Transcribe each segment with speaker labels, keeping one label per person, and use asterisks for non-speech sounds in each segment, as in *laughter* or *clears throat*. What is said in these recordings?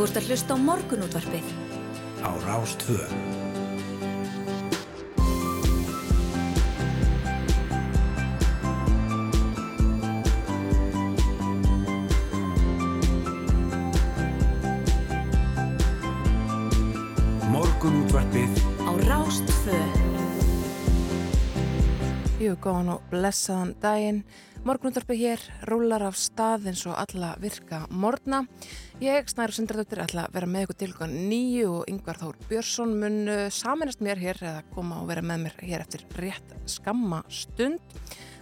Speaker 1: Þú ert að hlusta á morgunútvarpið
Speaker 2: á Rástvö. Morgunútvarpið
Speaker 1: á Rástfö.
Speaker 3: Jú, góðan og blessaðan daginn. Morgunúttarpi hér rúlar af stað eins og alla virka morgna. Ég, Snæru Sindradóttir, ætla að vera með ykkur til ykkur nýju og Yngvar Þór Björnsson mun uh, saminast mér hér eða koma og vera með mér hér eftir rétt skamma stund.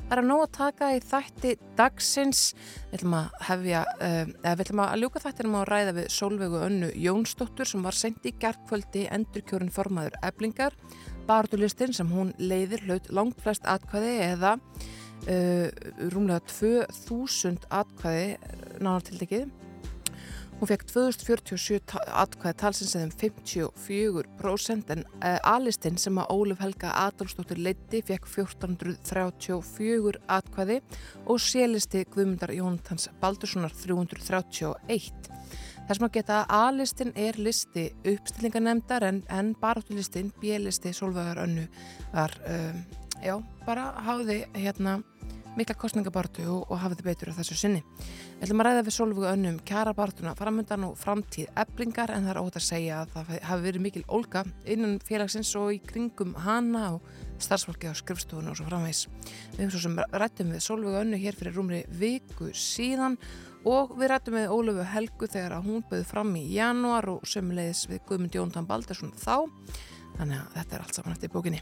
Speaker 3: Það er að nóg að taka í þætti dagsins. Við ætlum að hefja, uh, eða við ætlum að ljúka þættinum á ræða við Solveigu Önnu Jónsdóttur sem var sendt í gerðkvöldi endurkjörun formaður eblingar. Bartulistin sem hún leiðir hlaut langt flest atkvæði eða rúmlega 2000 atkvæði nánar tildekið. Hún fekk 2047 atkvæði talsins eða um 54% en uh, A-listin sem að Óluf Helga Adolfsdóttir leiti fekk 1434 atkvæði og C-listi Guðmundar Jóntans Baldurssonar 331. Þess maður geta að A-listin er listi uppstillingarnemdar en, en baráttulistin, B-listi Solvögar Önnu var, um, já, bara háði hérna mikla kostningabartu og, og hafið betur á þessu sinni. Við ætlum að ræða við Solvögu Önnu um kjarabartuna framöndan og framtíð eblingar en það er ótt að segja að það hafi verið mikil ólga innan félagsins og í kringum hana og starfsfólki á skrifstofunum og svo framvegs. Við höfum svo sem rættum við Solvögu Önnu hér fyrir rúmri viku síðan og við rættum við Ólöfu Helgu þegar að hún bauð fram í januar og sömulegis við Guðmund Jóntan Baldarsson þá þannig að þetta er allt saman eftir bókinni.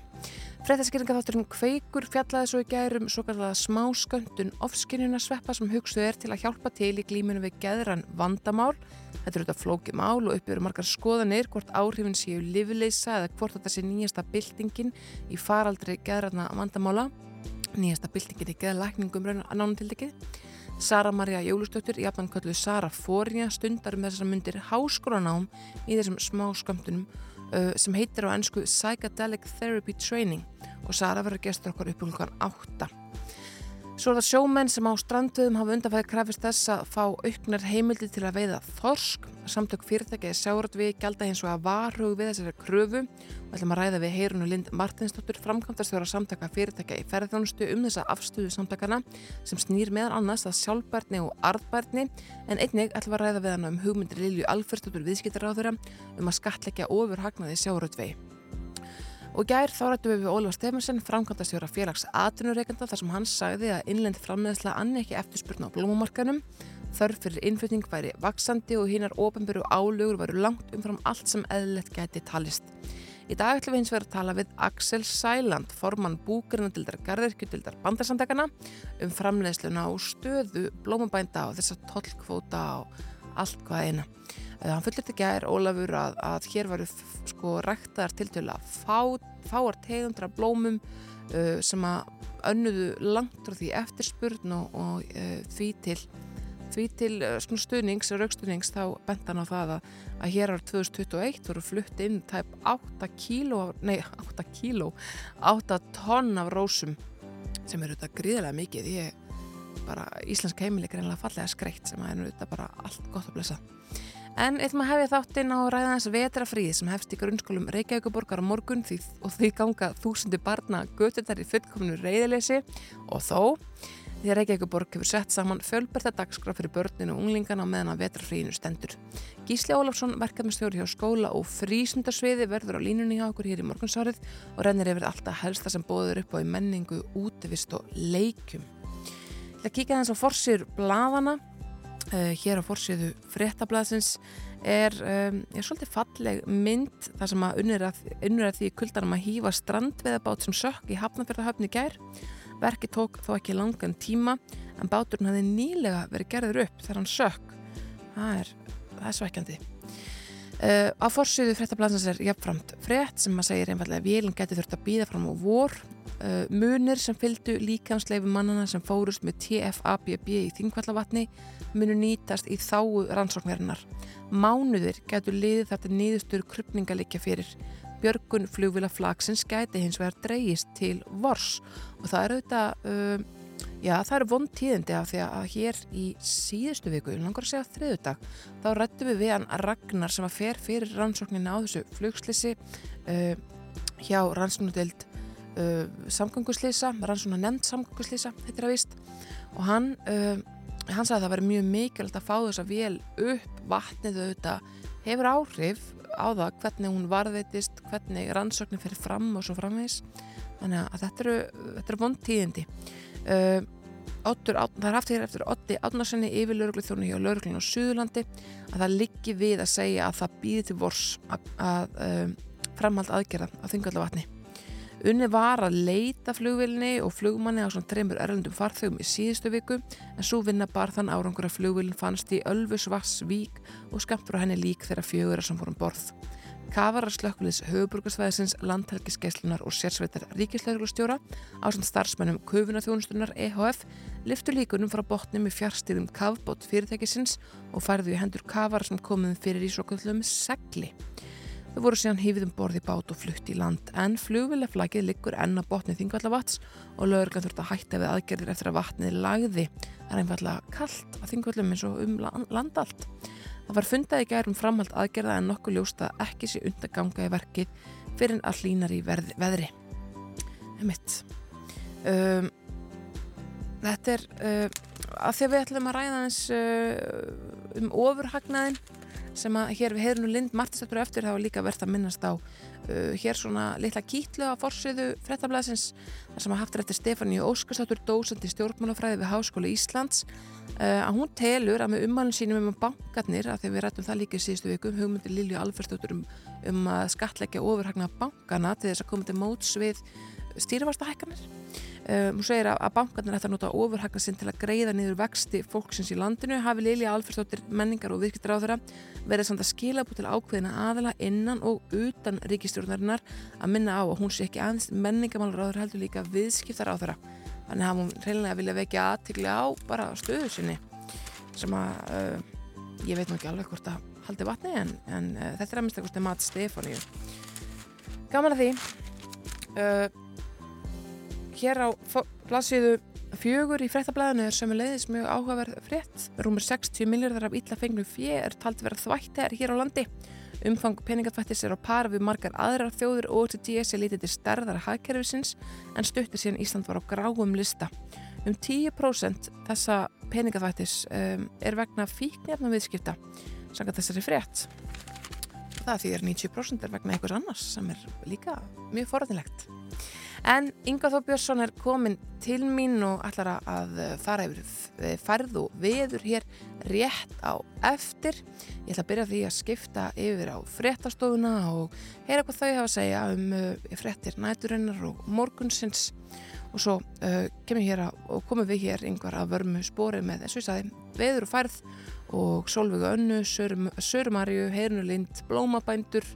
Speaker 3: Frættaskýringaþátturinn Kveikur fjallaði svo í gærum svo kallega smásköndun ofskinnuna sveppa sem hugstuð er til að hjálpa til í glíminu við geðran vandamál. Þetta er auðvitað flóki mál og uppbyrður margar skoðanir hvort áhrifin séu livleisa eða hvort þetta sé nýjasta byltingin í faraldri geðrana vandamála. Nýjasta byltingin í geðlækningum raun að nánum til dekið Sara Maria Jólustóttur, jafnan kalluð Sara Fórja, stundar um þessar myndir háskólanám í þessum smá skömmtunum uh, sem heitir á ennsku Psychedelic Therapy Training og Sara verður gestur okkar upp um hlukan 8. Svo er það sjómenn sem á strandvöðum hafa undanfæði krafist þess að fá auknar heimildi til að veiða þorsk. Samtök fyrirtækja í sjáratvi gælda hins og að varhug við þessari kröfu og ætlum að ræða við Heirunu Lind Martinsdóttur framkvæmtastjóra samtaka fyrirtækja í ferðjónustu um þessa afstöðu samtakana sem snýr meðan annars að sjálfbærni og arðbærni en einnig ætlum að ræða við hana um hugmyndir Lilju Alferstóttur viðskiptaráðura um að skatleggja ofur hagnaði sjáratvi. Og gær þá rættum við við Ólfa Stefansson, framkvæmdastjóra félags atvinnureikanda þar sem hann sagði að innlend framleðsla anni ekki eftirspurna á blómumarkanum, þörf fyrir innflutning væri vaksandi og hinnar ofenböru álugur væru langt umfram allt sem eðlert gæti talist. Í dag ætlum við eins verið að tala við Axel Sæland, formann búkarinnadildar garðirkjutildar bandarsamdegana um framleðsluna og stöðu blómabænda og þessa tollkvóta og allt hvað eina. Hann fullir ekki að er Ólafur að, að hér varu sko ræktaðar til til að fá, fáar tegundra blómum uh, sem að önnuðu langt frá því eftirspurn og, og uh, því til, því til uh, stuðnings, raukstuðnings þá bent hann á það að, að hér árið 2021 voru flutt inn tæp 8 kíló, nei *laughs* 8 kíló, 8 tonn af rósum sem eru þetta gríðilega mikið. Ég bara íslensk heimileg er einlega fallega skreitt sem að er þetta bara allt gott að blessa. En eitthvað maður hefði þáttinn á ræðans vetrafríð sem hefst í grunnskólum Reykjavíkuborgar morgun því, og því ganga þúsundi barna götur þar í fullkomnu reyðileysi og þó því að Reykjavíkuborg hefur sett saman fölberta dagskraf fyrir börninu og unglingana meðan að vetrafríðinu stendur. Gísli Ólafsson, verkefnastjóri hjá skóla og frísundarsviði verður á línunni hjá okkur hér í morgunsárið og rennir yfir alltaf helsta sem bóður upp á í menningu, útivist og leikum. Það kíkja þess að forsýr bladana hér á fórsíðu fréttablasins er, um, er svolítið falleg mynd þar sem að unnur að, að því kuldanum að hýfa strandveðabát sem sökk í Hafnarfjörðahöfni gær. Verki tók þó ekki langan tíma en báturinn hafði nýlega verið gerður upp þegar hann sökk. Það er, það er svekkjandi. Uh, á fórsíðu fréttablasins er jafnframt frétt sem að segja einfallega að vélinn geti þurft að býða fram á vor. Uh, munir sem fylgdu líkansleifu mannana sem fórust með TFABB í Þingvallavatni munu nýtast í þáu rannsóknarinnar. Mánuðir getur liðið þetta nýðustur krypningalikja fyrir. Björgun flugvila flagsins gæti hins vegar dreyist til vors og það er auðvitað uh, Já, það eru vond tíðindi af því að hér í síðustu viku, ég langar að segja þriðudag, þá rættum við við hann Ragnar sem að fer fyrir rannsóknina á þessu flugslisi uh, hjá rannsóknudeld uh, samgönguslisa, rannsóknar nefnd samgönguslisa, þetta er að vist og hann, hann sagði að það veri mjög mikilvægt að fá þess að vel upp vatnið auðvitað hefur áhrif á það hvernig hún varðveitist, hvernig rannsóknin fyrir fram og svo framvegs þannig að þetta eru, eru vond tíðindi Uh, Ottur, það er haft hér eftir Otti Átnarsenni yfir lauruglu þjónu hjá lauruglun á Suðurlandi að það liggi við að segja að það býði til vors að, að um, framhald aðgerða á þingallavatni. Unni var að leita flugvilni og flugmanni á svona treymur erlendum farþögum í síðustu viku en svo vinna bar þann árangur að flugvilin fannst í Ölfusvassvík og skamt frá henni lík þegar fjögur sem fórum borð. Kafarar slökkulis höfuburgarsvæðisins, landhelgisgeislunar og sérsveitar ríkislauglustjóra á samt starfsmennum köfunaþjónustunar EHF liftu líkunum frá botni með fjárstýðum kafbót fyrirtækisins og færðu í hendur kafar sem komuðum fyrir í svo kallum segli. Þau voru síðan hýfið um borði bát og flutt í land en flugvilaflagið liggur enn á botni þingvallavats og lögurglann þurft að hætta við aðgerðir eftir að vatnið lagði. Það er einfallega kallt að þingvallum eins og um landallt. Það var fundað í gærum framhald aðgerða en nokkuð ljósta ekki sé undaganga í verkið fyrir að hlínar í verð, veðri. Um, þetta er uh, að því að við ætlum að ræða eins uh, um ofurhagnaðin sem að hér við heyrum Lind Martinsdóttur eftir þá líka verðt að minnast á uh, hér svona litla kýtlu á forsiðu frettablasins þar sem að haftur eftir Stefáníu Óskarsdóttur dósandi stjórnmálafræði við Háskóla Íslands. Uh, að hún telur að með umhælun sínum um bankarnir að því við rættum það líka í síðustu vikum hugmyndir Lilju Alfersdóttur um, um að skatleggja ofurhagna bankana til þess að koma til móts við Um, hún segir að, að bankarnir ætti að nota ofurhagna sinn til að greiða niður vexti fólksins í landinu. Hafi Lilja Alfersdóttir menningar og virkir á þeirra verið samt að skila búið til ákveðina aðala innan og utan ríkistjórnarinnar að minna á að hún sé ekki aðeins menningamálur á þeirra heldur líka viðskiptar á þeirra þannig að hún reynilega vilja vekja aðtikli á bara stöðu sinni sem að uh, ég veit nú ekki alveg hvort að haldi vatni en, en uh, þetta er að mista hvort að mat Stefáníu Gaman að því. Uh, hér á plassiðu fjögur í frettablaðinu er sem er leiðis mjög áhugaverð frett. Rúmur 60 miljardar af illa fengnu fjö er talt verið þvætti er hér á landi. Umfang peningatvættis er á par við margar aðrar þjóður og OTD sé lítið til stærðar hagkerfisins en stuttir síðan Ísland var á gráum lista. Um 10% þessa peningatvættis um, er vegna fíknefna viðskipta sanga þessari frett. Það því er 90% er vegna einhvers annars sem er líka mjög forðanlegt. En Inga Þó Björnsson er komin til mín og ætlar að fara yfir færð og veður hér rétt á eftir. Ég ætla að byrja því að skipta yfir á fréttastofuna og heyra hvað þau hafa að segja um uh, fréttir næturinnar og morgunsins og svo uh, komum við hér yngvar að vörmu spóri með eins og ég sagði veður og færð og Solvögu Önnu, Sörumarju, Heirnulind, Blómabændur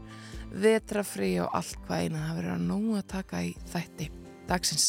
Speaker 3: vetrafri og allt hvað eina. Það verður að nógu að taka í þætti dagsins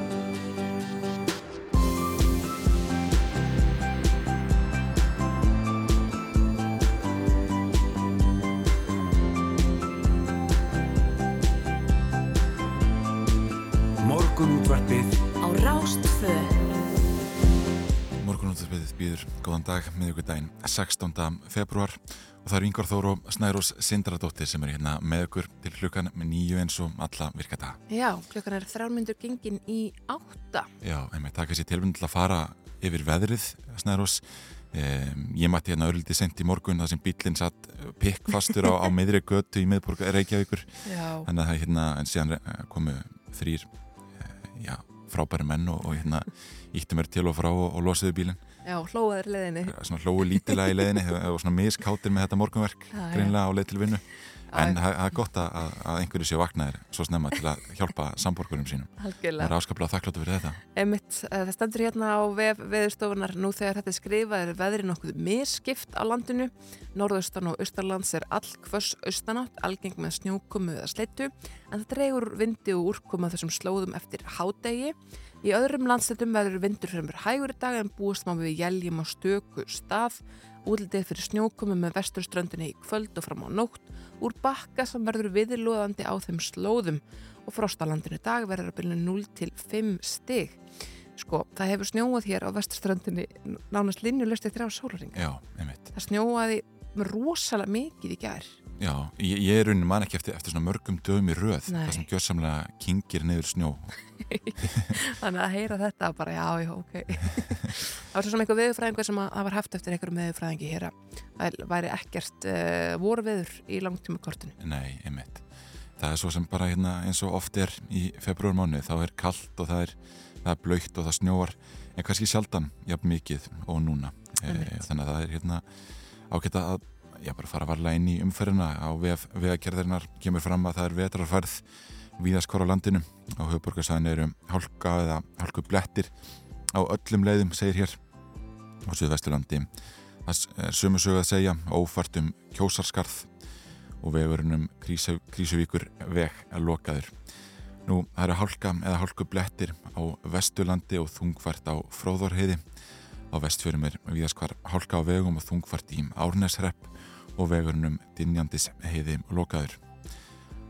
Speaker 4: Býður góðan dag með ykkur daginn 16. februar og það eru Yngvar Þóru Snærós Sindradóttir sem er hérna með ykkur til klukkan með nýju eins og alla virkata.
Speaker 3: Já, klukkan er þrjármyndur gengin í átta.
Speaker 4: Já, einmitt, taka sér tilbund til að fara yfir veðrið Snærós. Um, ég mætti hérna örliti sent í morgun þar sem bílinn satt pikkfastur á, á *laughs* meðri götu í miðborg Reykjavíkur.
Speaker 3: Já.
Speaker 4: Þannig að hérna, en síðan eh, komu þrýr, eh, já, frábæri menn og, og hérna ítti mér til og frá og, og losiðu bílinn.
Speaker 3: Já, hlóðaður leðinni.
Speaker 4: Svona hlóðu lítilega í leðinni og svona miskáttir með þetta morgunverk greinlega á leið til vinnu. en það það er gott að, að- einhverju séu vaknaðir svo snemma til að hjálpa samborgurum sínum það
Speaker 3: Algjörlega.
Speaker 4: er áskaplega þakkláttu fyrir þetta
Speaker 3: Einmitt, eh, það stendur hérna á vef veðurstofunar nú þegar þetta er skrifað er veðri nokkuð misskipt á landinu. Norðaustan og austalands er all hvöss austanátt, algeng með snjókumu eða sleittu en það dregur vindi og úrkoma þessum slóðum eftir hádegi. Í öðrum landsleitum verður vindur fremur hægur í dag en búist má við jæljum á stöku stað. Útlitið fyrir snjókumu með vesturströndinni í kvöld og fram á nótt úr bakka sem verður viðlóðandi á þeim slóðum og frostalandinu dag verður að byrja 0 til 5 stig. Sko, það hefur snjóað hér á vesturströndinni nánast linjulöst eftir á sólaring.
Speaker 4: já, einmitt
Speaker 3: Það snjóaði rosalega mikið í gær.
Speaker 4: Já, ég, ég er raunin man ekki eftir, eftir svona mörgum dögum í röð
Speaker 3: Nei.
Speaker 4: það sem gjörsamlega kingir niður snjó *laughs*
Speaker 3: Þannig að heyra þetta bara, já, já, ok. *laughs* það var svo sem einhver veðurfræðingur sem að var haft eftir einhverjum veðurfræðingi hér að það væri ekkert uh, vorveður í langtíma kortinu.
Speaker 4: nei, einmitt það er svo sem bara hérna eins og oft er í februarmánu, þá er kallt og það er, það er blöytt og það snjóar en kannski sjaldan, jafn mikið og núna e, þannig að það er hérna ágætt að já, bara fara varlega inn í umferðina á vef, vegagerðarinnar kemur fram að það er vetrarfærð víðast hvar á landinu á höfuborgarsæðin eru hálka eða hálku blettir á öllum leiðum, segir hér á Suðvesturlandi það er sömu sögu að segja ófært um kjósarskarð og vegurinn um Krísu, Krísuvíkur veg er lokaður. Nú, það eru hálka eða hálku blettir á Vesturlandi og þungfært á Fróðorheiði. Á vestfjörum er viðaskvar hálka á vegum og þungfært í Árneshrepp og vegurinn um Dinjandis heiði lokaður.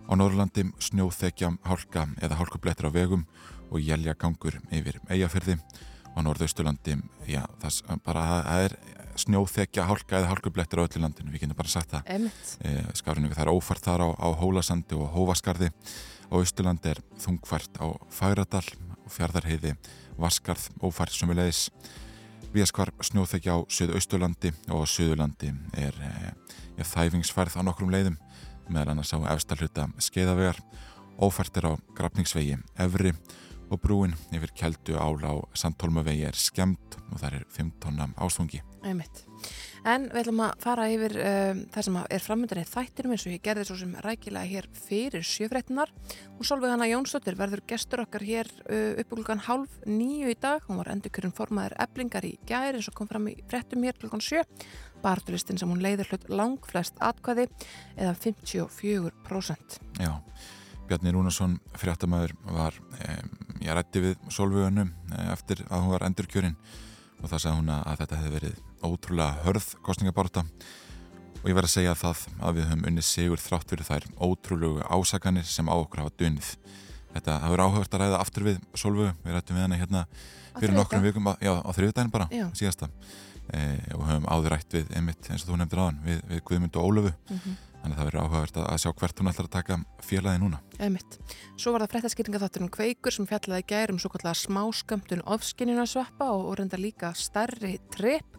Speaker 4: Á Norrlandi snjóþekja hálka eða hálku blettir á vegum og jælja gangur yfir eigafyrði. Á Norðausturlandi, já, það s- bara það er snjóþekja hálka eða hálku blettir á öllu landinu, við getum bara sagt það
Speaker 3: Emmitt.
Speaker 4: e, skafrinningu. Það er ófært þar á, á Hólasandi og Hófaskarði. Á Östurlandi er þungfært á Fagradal og Fjardarheiði, Vaskarð, ófært sumulegis. Víaskvar snjóþekja á Suðausturlandi og Suðurlandi er ja, þæfingsfærð á nokkrum leiðum meðal annars á efsta hluta skeiðavegar. Ófært er á Grafningsvegi Evri og brúin yfir Keldu ála á Sandholmavegi er skemmt og það er 15 ástungi.
Speaker 3: Einmitt. En við ætlum að fara yfir um, það sem er framöndan í þættinum eins og ég gerði svo sem rækilega hér fyrir sjöfréttinar og Solveig Hanna Jónsdóttir verður gestur okkar hér uh, upp klukkan hálf nýju í dag. Hún var endurkjörun formaður eblingar í gæri eins og kom fram í fréttum hér klukkan sjö. Bartulistin sem hún leiður hlut langflest atkvæði eða 54%.
Speaker 4: Já, Bjarni Rúnarsson fréttamaður var, um, ég rætti við Solvögunum eftir að hún var endurkjörinn og það sagði hún að þetta hefði verið ótrúlega hörð kostningaborta og ég verði að segja það að við höfum unnið sigur þrátt fyrir þær ótrúlegu ásakanir sem á okkur hafa dunnið. Þetta hafur áhugavert að ræða aftur við Solvögu, við rættum við hana hérna fyrir nokkrum vikum, á- já, á þriðudaginn bara,
Speaker 3: Já.
Speaker 4: síðasta e, og höfum áður rætt við, einmitt, eins og þú nefndir aðan, við, við Guðmund og Ólöfu
Speaker 3: Mm
Speaker 4: þannig að það verður áhugavert að, að sjá hvert hún ætlar að taka félagi núna.
Speaker 3: Einmitt. Svo var það fréttaskýringa þátturinn Kveikur sem fjallaði gærum svo kallega smáskömmtun ofskinnina sveppa og, og reynda líka stærri tripp.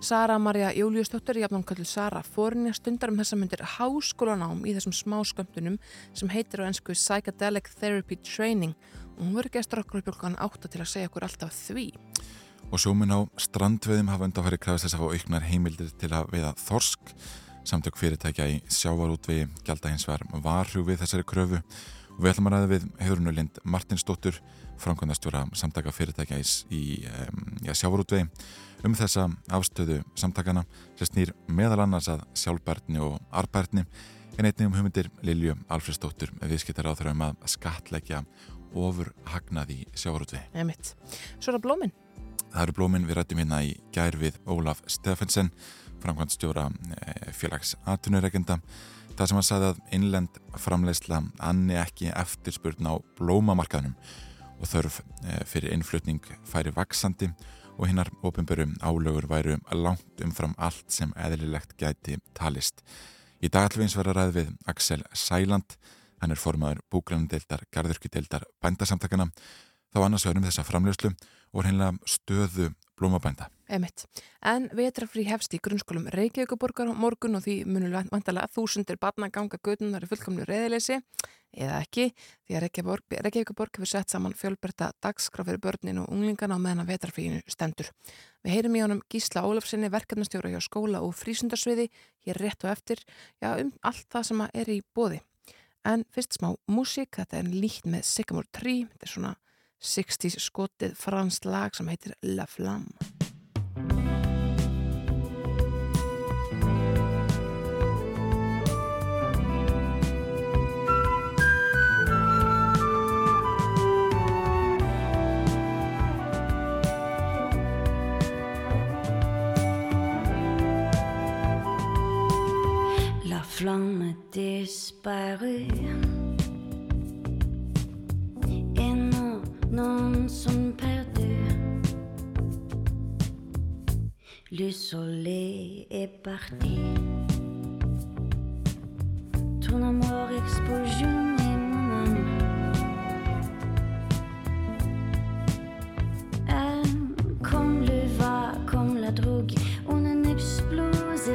Speaker 3: Sara Maria Júliusdóttir, jafnum kallu Sara Fórinja, stundar um þessa myndir háskólanám í þessum smáskömmtunum sem heitir á ennsku Psychedelic Therapy Training og hún verður gestur okkur upp okkur átta til að segja okkur alltaf því.
Speaker 4: Og sjóminn á strandveðum hafa undanfæri krafist þess að fá auknar heimildir til að veiða þorsk. Samtök fyrirtækja í sjávarútvegi gælda hins vegar varhug við þessari kröfu og við ætlum að ræða við Heðrunu Lind Martinsdóttur, framkvæmdastjóra samtaka fyrirtækja í, í um, já, sjávarútvegi um þessa afstöðu samtakana sem snýr meðal annars að sjálfbærni og arbærni en einnig um hugmyndir Lilju Alfredsdóttur viðskiptar á þrjum að skatleggja ofur hagnaði.
Speaker 3: Einmitt. Svo er það blóminn.
Speaker 4: Það eru blóminn við rættum hérna í gær við Ólaf Steffensen, framkvæmstjóra eh, félags atvinnureikenda. Það sem hann sagði að innlend framleiðsla anni ekki eftirspurn á blómamarkaðnum og þörf eh, fyrir innflutning færi vaksandi og hinnar ofinbörum álögur væru langt umfram allt sem eðlilegt gæti talist. Í dag ætlum við eins vera ræð við Axel Sæland, hann er formaður búgrandeildar, garðurkjudeildar, bændasamtakana, þá annars vegar um þessa framleiðslu og hinlega stöðu blómabænda.
Speaker 3: Emitt. En vetrafrí hefst í grunnskólum Reykjavíkuborgar morgun og því munul vantalega þúsundir barna ganga gödunar í fullkomlu reyðileysi eða ekki því að Reykjavíkuborg hefur sett saman fjölberta dagskraf fyrir börnin og unglingana á meðan að vetrafríinu stendur. Við heyrim í honum Gísla Ólafsinni, verkefnastjóra hjá skóla og frísundarsviði, hér rétt og eftir, já um allt það sem er í bóði. En fyrst smá músík, þetta er líkt með Sycamore Tree, þetta er svona 60s skotið fransk lag sem heitir La Flamme.
Speaker 5: flamme disparue et nous n'en sommes pas Le soleil est parti. Ton amour explosionne mon âme. Euh, Comme le va, comme la drogue On a explosé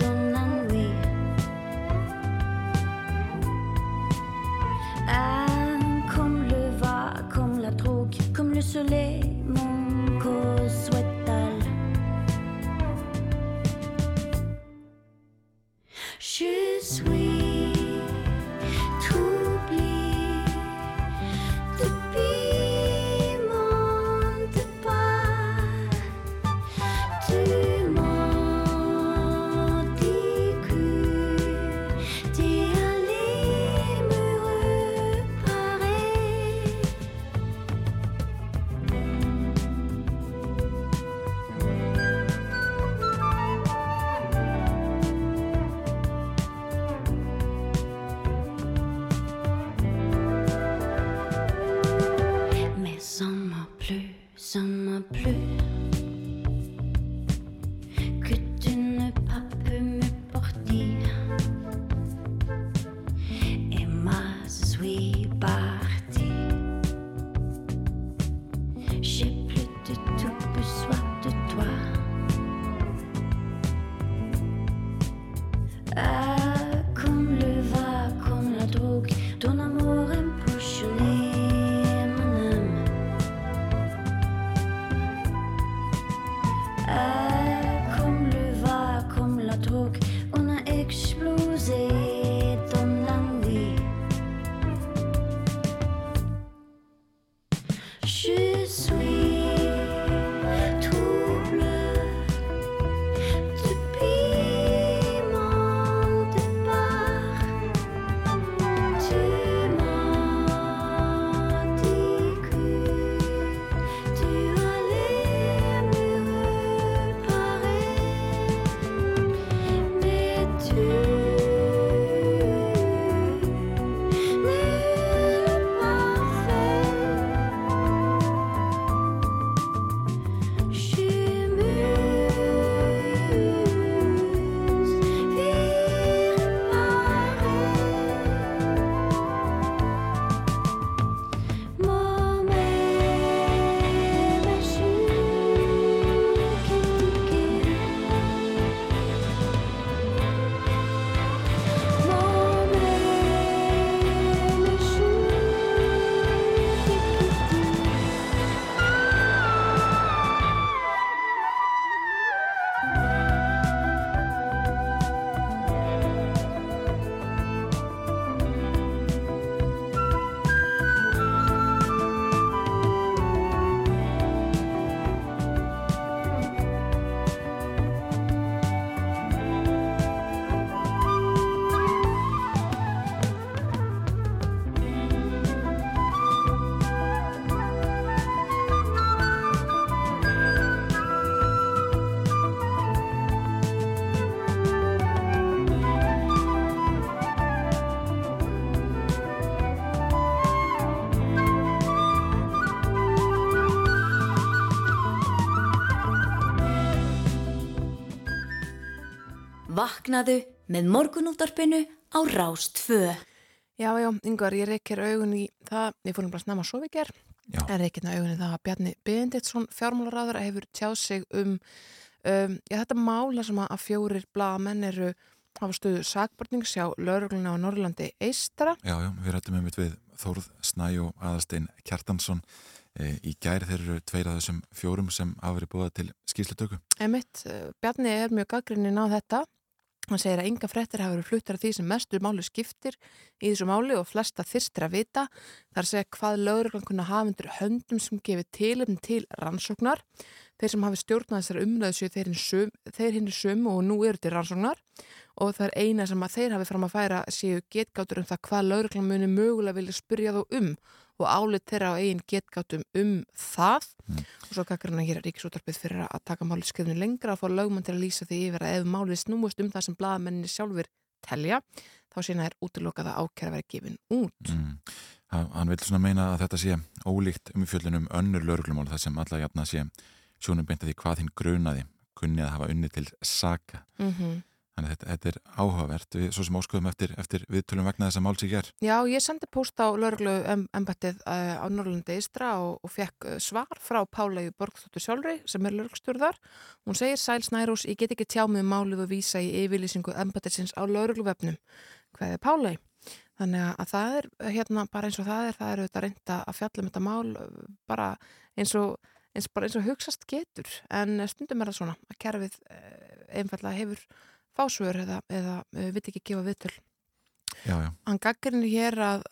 Speaker 5: dans la nuit. Ah, comme le va, comme la drogue, comme le soleil,
Speaker 1: Vaknaðu með morgunúttarpinu á Rástfö.
Speaker 3: Já, já, yngvar, ég reykir augun í það, ég fórum bara snemma að sofa í ger
Speaker 4: Já.
Speaker 3: er ekki ná augunni það að Bjarni Benditsson fjármálaráður hefur tjáð sig um, um já, þetta mála sem að fjórir blaðamenn eru hafa stöðu sakbortning sjá laurugluna á Norrlandi eistra
Speaker 4: Já, já, við rættum um við Þórð Snæ og Aðarstein Kjartansson e, í gær þeir eru tveir af þessum fjórum sem hafa verið búið til skýrslutöku.
Speaker 3: Emitt, uh, Bjarni er mjög gaggrinnin á þetta hann segir að enga fréttir hafa verið fluttar af því sem mestur máli skiptir í þessu máli og flesta þyrstir að vita. Þar segja hvað lauruglan kunna hafa undir höndum sem gefið tilöfn til rannsóknar. Þeir sem hafi stjórnað þessari umræðu séu þeir, sum, hinn sömu og nú eru til rannsóknar. Og það er eina sem að þeir hafi fram að færa séu getgátur um það hvað lauruglan muni mögulega vilja spyrja þó um og álit þeirra á eigin getgátum um það
Speaker 4: Mm.
Speaker 3: og svo kakkar hann að að ríkisútarpið fyrir að taka málið skrifinu lengra að fá lögmann til að lýsa því yfir að ef málið snúmust um það sem blaðamenninni sjálfur telja þá sína er útlokað að ákjæra verið gefin út.
Speaker 4: Mm. Hann vil svona meina að þetta sé ólíkt umfjöllunum önnur lauruglumál þar sem alla jafna sé sjónum beint að því hvað hinn grunaði kunni að hafa unni til saka.
Speaker 3: Mm
Speaker 4: Þannig að þetta, þetta er áhugavert, svo sem óskuðum eftir, eftir viðtölum vegna þess að máls í ger.
Speaker 3: Já, ég sendi post á lauruglu embættið uh, á Norrlandi Eistra og, og fekk uh, svar frá Pálaug Borgþóttur sjálfri sem er laurugstjórðar. Hún segir Sæl Snærós, ég get ekki tjá mig um málið og vísa í yfirlýsingu embættisins á laurugluvefnum. Hvað er Pálaug? Þannig að það er hérna bara eins og það er, það er auðvitað reynda að fjalla um þetta mál bara eins og, eins, bara eins og hugsast getur. En stundum er það svona að kerfið einfallega hefur fásvör eða, eða uh, vill ekki gefa viðtöl.
Speaker 4: Já, já,
Speaker 3: hann gaggrinir hér að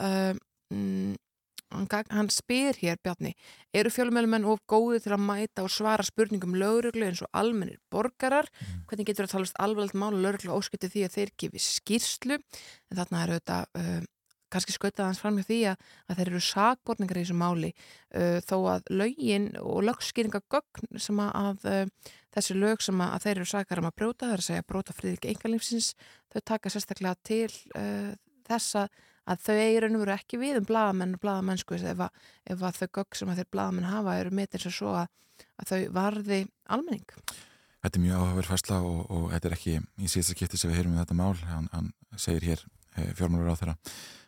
Speaker 3: mm, hann, gag, hann spyr hér Bjarni, eru fjölumjölumenn of góði til að mæta og svara spurningum lögreglu eins og almennir borgarar? Hvernig getur það talast alvarlegt mál og lögreglu óskipti því að þeir gefi skýrslu? En þarna er auðvitað uh, kannski skautað hans fram hjá því að, að þeir eru sakborningar í þessu máli uh, þó að lögin og lögskýringagögn sem að, að uh, þessi lög sem að, að þeir eru sakar um að brjóta, það er að segja brjóta friðrik engalífsins, þau taka sérstaklega til uh, þessa að þau eigir raun og veru ekki við um blaðamenn og blaðamennsku ef, að- ef að þau gögg sem að þeir blaðamenn hafa eru metin sem svo að, að þau varði almenning.
Speaker 4: þetta er mjög áhugaverð færsla og, og þetta er ekki í síðasta skipti sem við heyrum um þetta mál. Hann, hann segir hér fjármálur á þeirra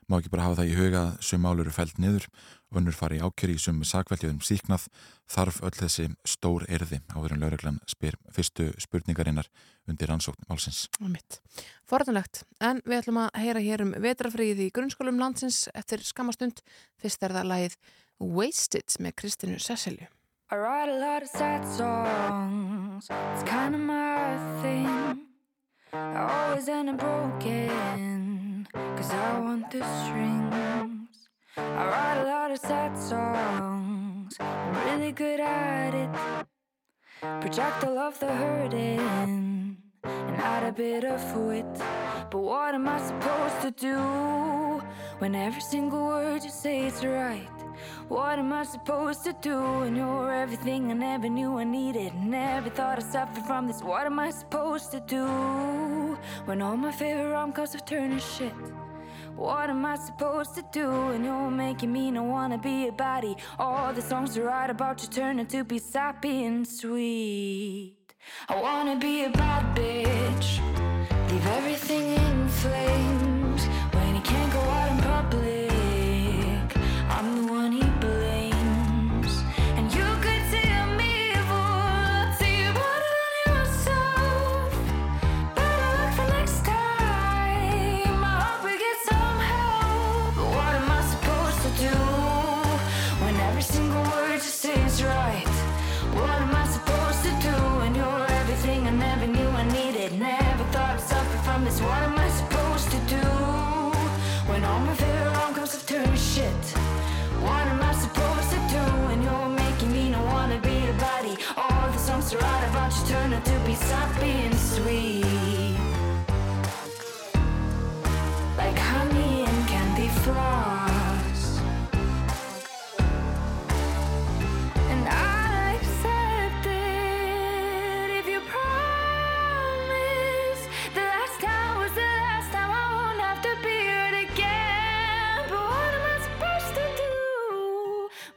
Speaker 4: má ekki bara hafa það í huga að sum mál eru fælt niður og önnur fari í ákjöri í sum sakveldjöðum síknað þarf öll þessi stór erði áður en lauruglan spyr fyrstu spurningarinnar undir rannsókn málsins.
Speaker 3: Og mitt. Forðanlegt. En við ætlum að heyra hér um vetrafríð í grunnskólum landsins eftir skamastund. Fyrst er það lagið Wasted með Kristinu Cecilju.
Speaker 6: I write a lot of sad songs. It's kind of my thing. I always end up broken. Cause I want the strings. I write a lot of sad songs. I'm really good at it. Project all of the hurting. And add a bit of wit. But what am I supposed to do when every single word you say is right? What am I supposed to do when you're everything I never knew I needed? Never thought I suffered from this. What am I supposed to do when all my favorite rom coms have turned to shit? What am I supposed to do when you're making me not wanna be a body? All the songs I write about you turn into be sappy and sweet. I wanna be a bad bitch, leave everything in flames.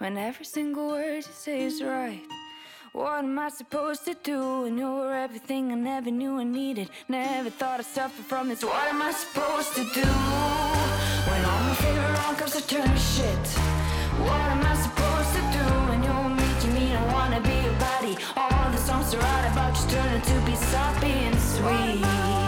Speaker 6: And every single word you say is right. What am I supposed to do when you're everything I never knew I needed? Never thought I'd suffer from this. What am I supposed to do when all my favorite wrong are turning to shit? What am I supposed to do when you're to me I wanna be a body? All the songs are out about just turning to be soppy and sweet.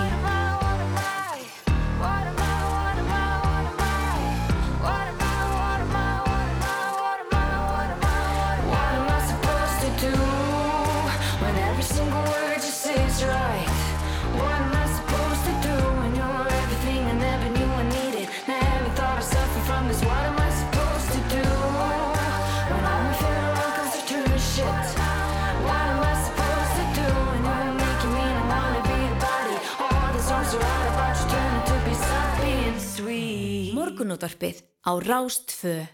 Speaker 1: Morgunútvarpið á Rástfö.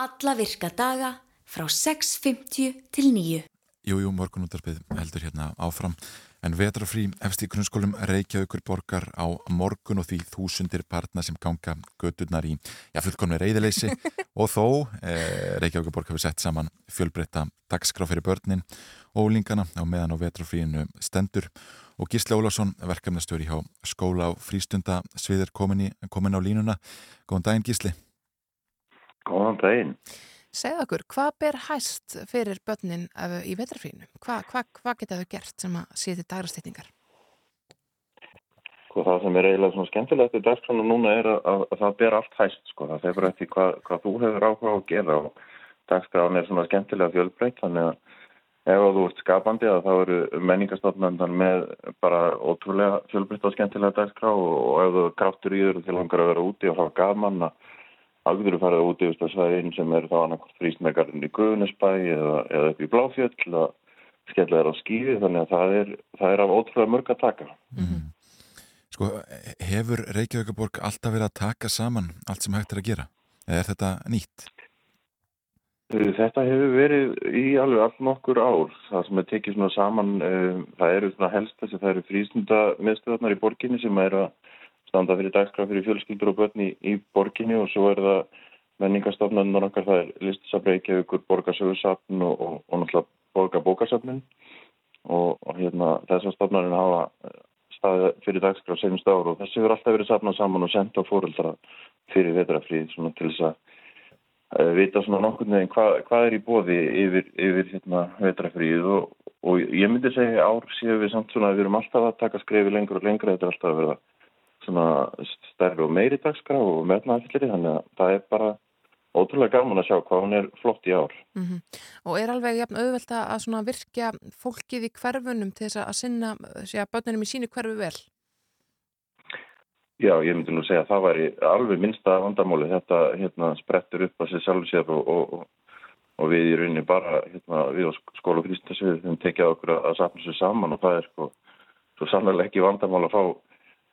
Speaker 1: Alla virka daga frá 6.50 til 9.
Speaker 4: Jú, jú, morgunúttarpið heldur hérna áfram. En vetrafrí efst í grunnskólum Reykjavíkur borgar á morgun og því þúsundir barna sem ganga gödurnar í, fullkomni reyðileysi *laughs* og þó eh, Reykjavíkur borg hefur sett saman fjölbreytta dagskrá fyrir börnin og lingana á meðan á vetrafríinu stendur og Gísle Ólafsson, verkefnastöri hjá skóla á frístunda sviðir komin, í, komin á línuna. Góðan daginn Gísli.
Speaker 7: Góðan daginn.
Speaker 3: Segð okkur, hvað ber hæst fyrir börnin uh, í vetrafrínu? Hvað hva, hva geta þau gert sem að séti dagrastýtningar?
Speaker 7: Sko það sem er eiginlega svona skemmtilegt í dagskránu núna er að, að, að það ber allt hæst sko. Það hefur eftir hvað, hvað þú hefur áhuga á að gera og dagskránu er svona skemmtilega fjölbreytt þannig að ef þú ert skapandi að þá eru menningarstofnandan með bara ótrúlega fjölbreytt og skemmtilega dagskrá og, ef þú kraftur í þér til langar að vera úti og hafa gaman að algjörðu farið út yfir svæðin sem er þá annarkort frísmegarinn í Guðnesbæ eða, eða upp í Bláfjöld að skella þér á skýði þannig að það er, það er af ótrúlega mörg að taka.
Speaker 4: Mm -hmm. Sko, hefur Reykjavíkaborg alltaf verið að taka saman allt sem hægt er að gera? Eða er þetta nýtt?
Speaker 7: Þetta hefur verið í alveg allt nokkur ár. Það sem er tekið svona saman, það eru svona helst þess að það eru frísnunda meðstöðarnar í borginni sem er að standa fyrir dagskraf fyrir fjölskyldur og börn í, í borginni og svo er það menningastofnarnar okkar, það er listasafreikjavíkur, borgarsögursafn og, og, og náttúrulega borgarbókarsafnin og, og hérna þessar stofnarinn hafa staðið fyrir dagskraf senjumst ára og þessi verður alltaf verið safnað saman og senda á fóruldra fyrir vetrafríð svona til þess að vita svona nokkur nefn hvað, hvað er í bóði yfir, yfir hérna vetrafríð og ég myndi segja ár séu við samt svona að við erum alltaf að taka skrefi lengur og lengur, þetta er alltaf að verða svona stærri og meiri dagskrá og meðnaðallir þannig að það er bara ótrúlega gaman að sjá hvað hún er flott í ár.
Speaker 3: Mm -hmm. Og er alveg jafn auðvelt að virkja fólkið í hverfunum til þess að sinna ja, börnunum í sínu hverfu vel?
Speaker 7: Já, ég myndi nú segja að það væri alveg minnsta vandamáli þetta hérna, sprettur upp að sér sjálf sér og, og, og við í rauninni bara hérna, við á skóla og frístasvið við tekjaði okkur að, sapna sér saman og það er sko, svo sannlega ekki vandamál að fá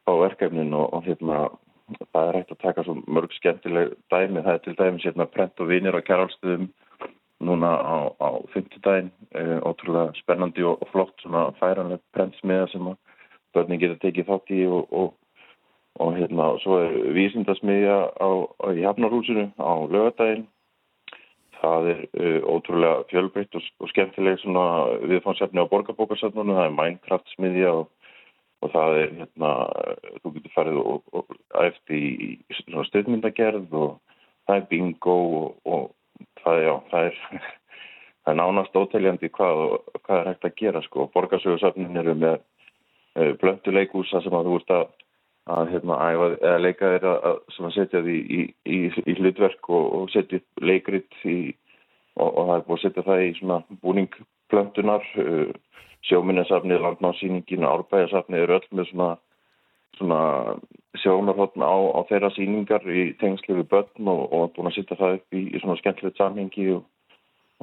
Speaker 7: á verkefnin og, og hérna það er hægt að taka svo mörg skemmtileg dæmi, það er til dæmis hérna prent og vinir á kjæralstuðum núna á, á 50 dægin e, ótrúlega spennandi og, flott svona færanlega prentsmiða sem börnin geta tekið þátt í og, og, og hérna svo er vísindasmiðja á, á Hafnarhúsinu á lögadagin það er e, ótrúlega fjölbreytt og skemmtileg svona viðfánsefni á borgarbókarsafnunum, það er Minecraft smiðja og og það er hérna, þú getur farið og, og eftir í, svona stöðmyndagerð og það er bingo og, og það, já, það er, *laughs* það er nánast óteljandi hvað, hvað er hægt að gera sko. Borgarsögursafnin eru með uh, blöndu leikúsa sem að þú ert að, að hérna, æfa, leika þeirra að, setja því í, í, í hlutverk og, og setja leikritt og það er búið að setja það í svona búningblöndunar uh, sjóminnesafnið, landnáðsýningin og árbæðasafnið eru öll með svona, svona sjónarhóttn á, á þeirra síningar í tengslu við börn og, og búin að sitta það upp í, í svona skemmtilegt samhengi og,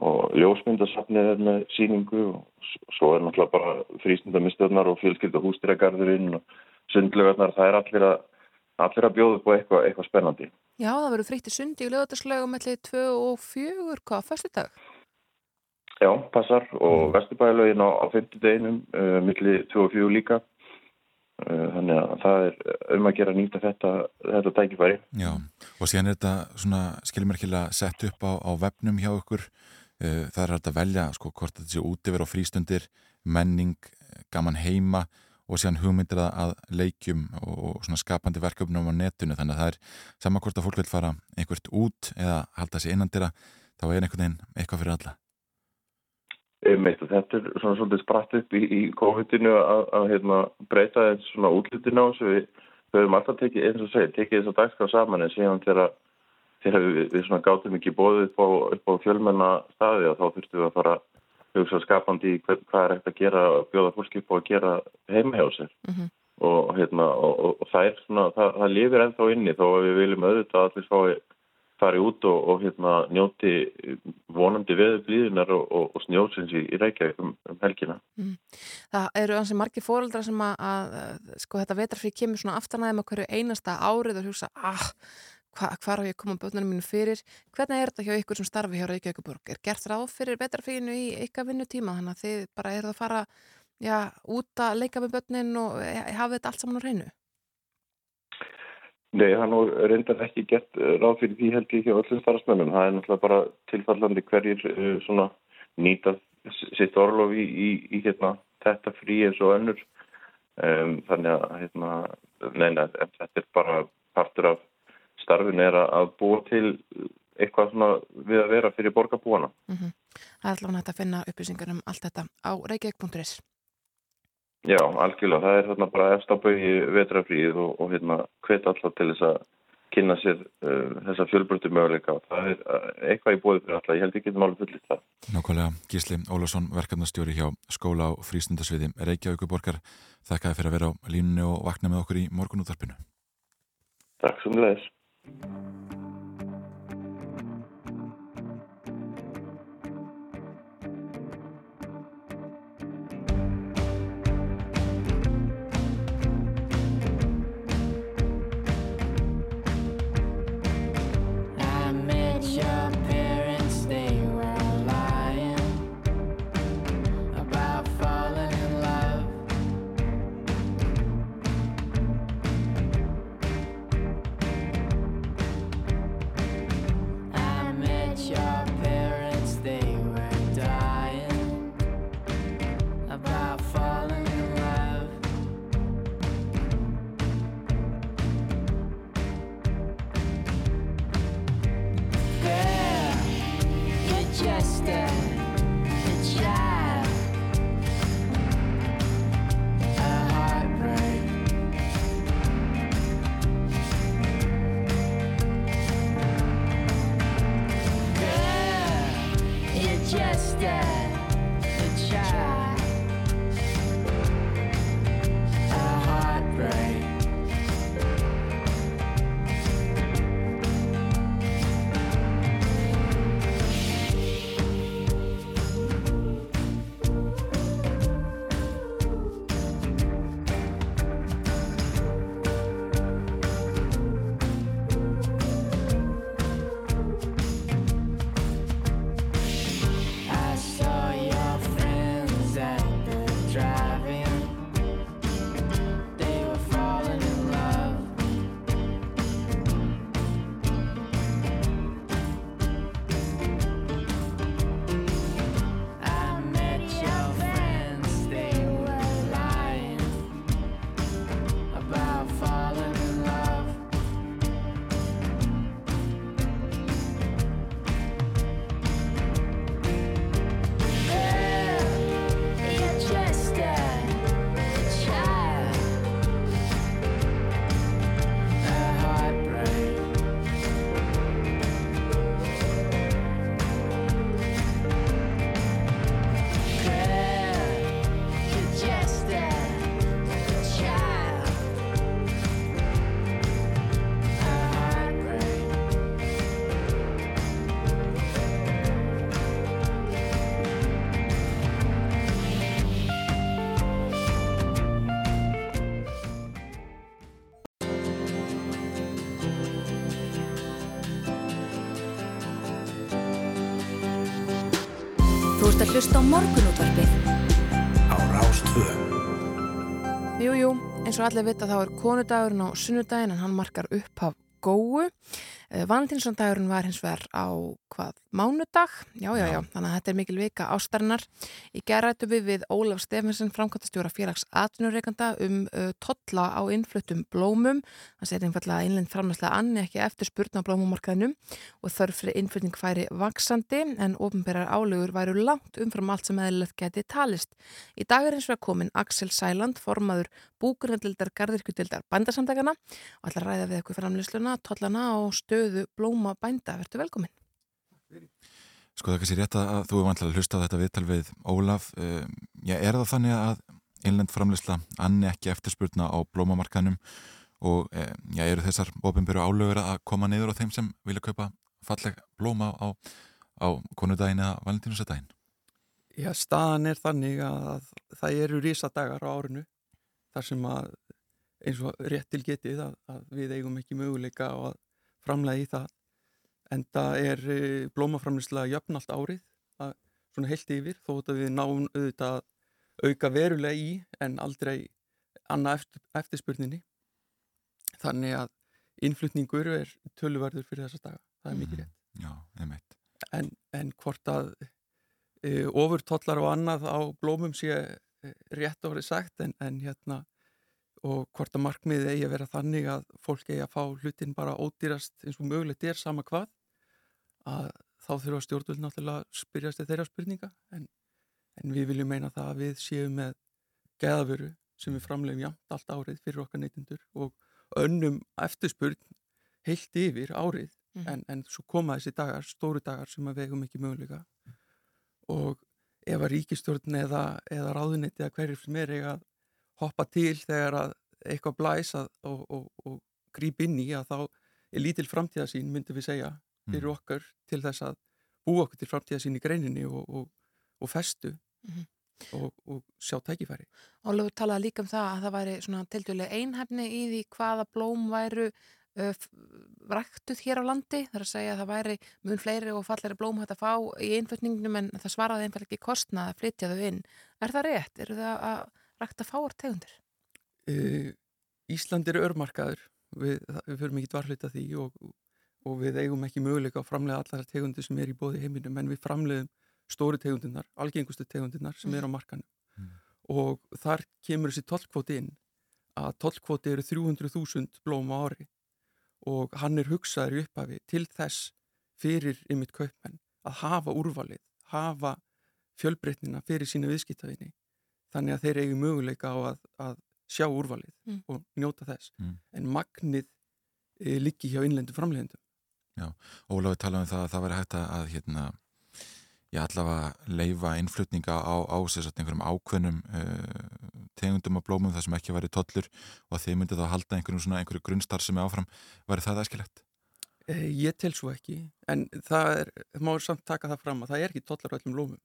Speaker 7: og ljósmyndasafnið er með síningu og svo er náttúrulega bara frísnundamistöðnar og fjölskylda hústýragarðurinn og sundlögarnar, það er allir að, allir að bjóða upp á eitthvað, eitthvað spennandi.
Speaker 3: Já, það verður frítt í sundi og lögatarslegum mellið 2 og 4, hvað, fyrstu dag?
Speaker 7: Já, passar og Vesturbælaugin á, á 50 deginum, uh, milli 2 og 4 líka. Uh, þannig að það er um að gera nýta þetta, þetta tækifæri.
Speaker 4: Já, og síðan er þetta svona skilmerkilega sett upp á, á vefnum hjá ykkur. Uh, það er hægt að velja sko hvort þetta sé út yfir á frístundir, menning, gaman heima og síðan hugmyndir að leikjum og svona skapandi verkefnum á netinu. Þannig að það er saman hvort að fólk vil fara einhvert út eða halda sig innandira, þá er einhvern veginn eitthvað fyrir alla.
Speaker 7: Einmitt, þetta er svona svolítið spratt upp í, í COVID-inu að, að hérna, breyta þessu svona útlutinu á þessu. Við, við höfum alltaf tekið, eins og segið, tekið þess að dagskrá saman en síðan þegar, við, við svona gátum ekki bóðið upp á, á fjölmenna staði og þá þurftum við að fara hugsa skapandi hvað, hvað er hægt að gera, bjóða fólki upp á að gera heima hjá sér. Mm -hmm. og, hérna, og, og, og það er svona, það, það lifir ennþá inni þó að við viljum auðvitað að allir fái fari út og, og hérna, njóti vonandi veðu blíðunar og, og, og snjósins í, í Reykjavík um, um helgina. Mm.
Speaker 3: Það eru ansið margi fóröldra sem að, að sko þetta vetrafrí kemur svona aftanæðum að hverju einasta árið og hugsa, ah, hva, hvar á ég að koma börnunum mínu fyrir hvernig er þetta hjá ykkur sem starfi hjá Reykjavíkuborg er gert ráð fyrir betrafínu í ykkar vinnutíma þannig að þið bara eru að fara já, út að leika með börnin og e, hafa þetta allt saman á hreinu
Speaker 7: Nei, hann nú reyndar ekki gett eh, ráð fyrir því held ég hjá öllum starfsmennum. Það er náttúrulega bara tilfallandi hverjir svona nýta sitt orlof í, í, í hérna, þetta frí eins og önnur. Um, þannig að hérna, neina, þetta er bara partur af starfin er að- að búa til eitthvað svona við að vera fyrir borgarbúana.
Speaker 3: Það er allavega hægt að finna upplýsingar um allt þetta á reykjavík.is
Speaker 7: Já, algjörlega. Það er þarna bara efst á bauði vetrafríð og, og hérna hvet alltaf til þess að kynna sér uh, þessa fjölbrötu möguleika. Það er uh, eitthvað í bóði fyrir alltaf. Ég held ekki að máli fullist það.
Speaker 4: Nákvæmlega Gísli Ólafsson, verkefnastjóri hjá skóla á frístundasviði Reykjavíkuborgar. Þakkaði fyrir að vera á línunni og vakna með okkur í morgunúttarpinu.
Speaker 7: Takk sem leðis.
Speaker 8: I
Speaker 1: Hlusta á morgunútvarpið
Speaker 2: á Rástvö.
Speaker 3: Jú, jú, eins og allir vita þá er konudagurinn á sunnudaginn en hann markar upphaf góu. Valentínsson-dagurinn var hins vegar á hvað, mánudag? Já, já, já, þannig að þetta er mikil vika ástarinnar. Í gerðrættu við við Ólaf Stefensen, framkvæmtastjóra félags atvinnureikanda um uh, tolla á innfluttum blómum. Það segir einfallega að innlend framlæslega anni ekki eftir spurna á blómumarkaðinum og þörf fyrir innflutning færi vaksandi en ofinberar álegur væru langt umfram allt sem eðlilegt geti talist. Í dag er hins vegar komin Axel Sæland, formaður búkurnadildar gardirkjudildar bændasamtakana og ætla að ræða við eitthvað framlýsluna, tollana og stöðu blóma bænda. Vertu velkomin.
Speaker 4: Sko það er kannski rétt að þú er vantilega að hlusta á þetta viðtal við Ólaf. Uh, já, er það þannig að innlend framleysla anni ekki eftirspurna á blómamarkanum og uh, já, eru þessar ofinbyrju álögur að koma niður á þeim sem vilja kaupa falleg blóma á, á konudaginn eða valentínusadaginn?
Speaker 9: Já, staðan er þannig að það eru risadagar á árinu þar sem að eins og rétt til getið að, að við eigum ekki möguleika á að framlega í það en það er uh, blómaframlislega jöfn allt árið að, svona heilt yfir þótt að við náum auðvitað að auka verulega í en aldrei annað eftir, eftirspurninni. Þannig að innflutningur er töluverður fyrir þessa daga. Það er mikið rétt.
Speaker 4: Já, einmitt.
Speaker 9: en, en hvort að e, ofurtollar og annað á blómum sé e, rétt orðið sagt en, en hérna og hvort að markmiðið eigi að vera þannig að fólk eigi að fá hlutin bara ódýrast eins og mögulegt er sama hvað að þá þurfa stjórnvöld náttúrulega að spyrjast til þeirra spurninga en, en við viljum meina það að við séum með geðavöru sem við framlegum jafnt allt árið fyrir okkar neytindur og önnum eftirspurn heilt yfir árið
Speaker 3: Mhm.
Speaker 9: en, en svo koma þessi dagar, stóru dagar sem að vegum ekki möguleika og ef að ríkistjórn eða, eða ráðunetti eða hverjir sem er eiga að hoppa til þegar að eitthvað blæs að, og, og, og gríp inn í að þá er lítil framtíðasín, myndum við segja fyrir okkar til þess að búa okkur til framtíðasín í greininni og, og, og festu
Speaker 3: Mhm.
Speaker 9: og, og sjá tækifæri
Speaker 3: Ólafur talaði líka um það að það væri svona tildulega einhefni í því hvaða blóm væru uh, ræktuð hér á landi þar að segja að það væri mun fleiri og falleri blóm hægt að fá í innflutningnum en það svaraði einfallega ekki kostnað að flytja þau inn. Er það rétt? Er það að rækta fáar tegundir?
Speaker 9: uh, Ísland er örmarkaður við, við förum ekki dvarhluta því og, og við eigum ekki möguleika að framlega allar tegundir sem er í bóði heiminum en við framlegum stóru tegundirnar, algengustu tegundirnar sem er á markanum og þar kemur þessi tollkvoti inn að tollkvoti eru 300.000 blóm á ári. Og hann er hugsaður í upphafi til þess fyrir ymitt kaupmenn að hafa úrvalið, hafa fjölbreytnina fyrir sína viðskiptavinni þannig að þeir eigi möguleika á að, að sjá úrvalið
Speaker 3: Mm.
Speaker 9: og njóta þess.
Speaker 4: Mm.
Speaker 9: en magnið e, liggi hjá innlendum framleiðendum
Speaker 4: Ólafur talaði um það að það væri hægt að, hérna, já, allavega leifa innflutninga á, á sérsagt einhverjum ákveðnum uh, tegundum af blómum þar sem ekki væri tollur og að þið myndið þá halda einhverjum svona einhverju grunnstar sem er áfram, væri það æskilegt?
Speaker 9: e, Ég tel svo ekki en það er, má samt taka það fram að það er ekki tollar á öllum blómum.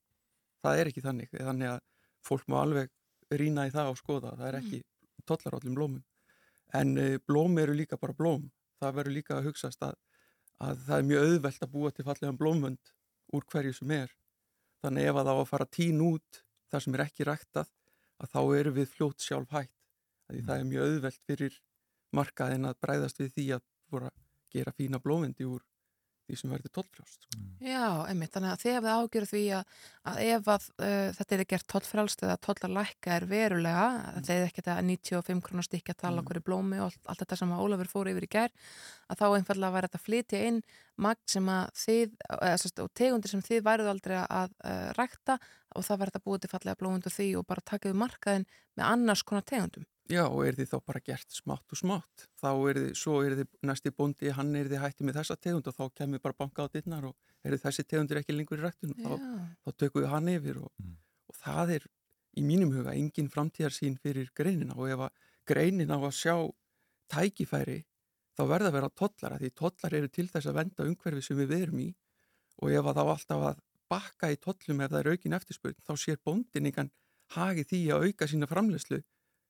Speaker 9: Það er ekki þannig, þannig að fólk má alveg rýna í það og skoða það er ekki tollar á öllum blómum. En e, blóm eru líka bara blóm. Það verður líka að hugsast að, að það er mjög auðvelt að búa til fallegan blómönd úr hverju sem er. Þannig ef að það á að fara tín út það sem er ekki ræktað að þá eru við fljótt sjálf hætt því það er mjög auðvelt fyrir markaðin að bræðast við því að gera fína blómyndi úr því sem verður tollfrjást sko.
Speaker 3: Já, einmitt, þannig að þið hefði ágjörð því að, að ef að uh, þetta er gert tollfrælst eða tollalækka er verulega, mm. þeir ekki þetta 95 krónar stykki að tala
Speaker 9: Mm.
Speaker 3: okkur í blómi og allt, allt þetta sem að Ólafur fór yfir í gær, að þá einfallega væri þetta að flytja inn magn sem að þið, eða, sérst, og tegundir sem þið væruð aldrei að uh, rækta og það verður þetta búið til fallega blómundu því og bara taka við markaðin með annars konar tegundum.
Speaker 9: Já, og er því þá bara gert smátt og smátt þá er því, svo er því næsti bóndi hann er því hætti með þessa tegund og þá kemur bara banka á dittnar og er því þessi tegundir ekki lengur í ræktun og þá, þá tökum við hann yfir og,
Speaker 4: Mm.
Speaker 9: og það er í mínum huga engin framtíðarsýn fyrir greinina og ef að greinin á að sjá tækifæri þá verða að vera tollara því tollar eru til þess að venda umhverfi sem við verum í og ef að þá alltaf að bakka í tollum ef það er aukin eftirspurn þá sér bóndin einhvern hagi því að auka sína framleyslu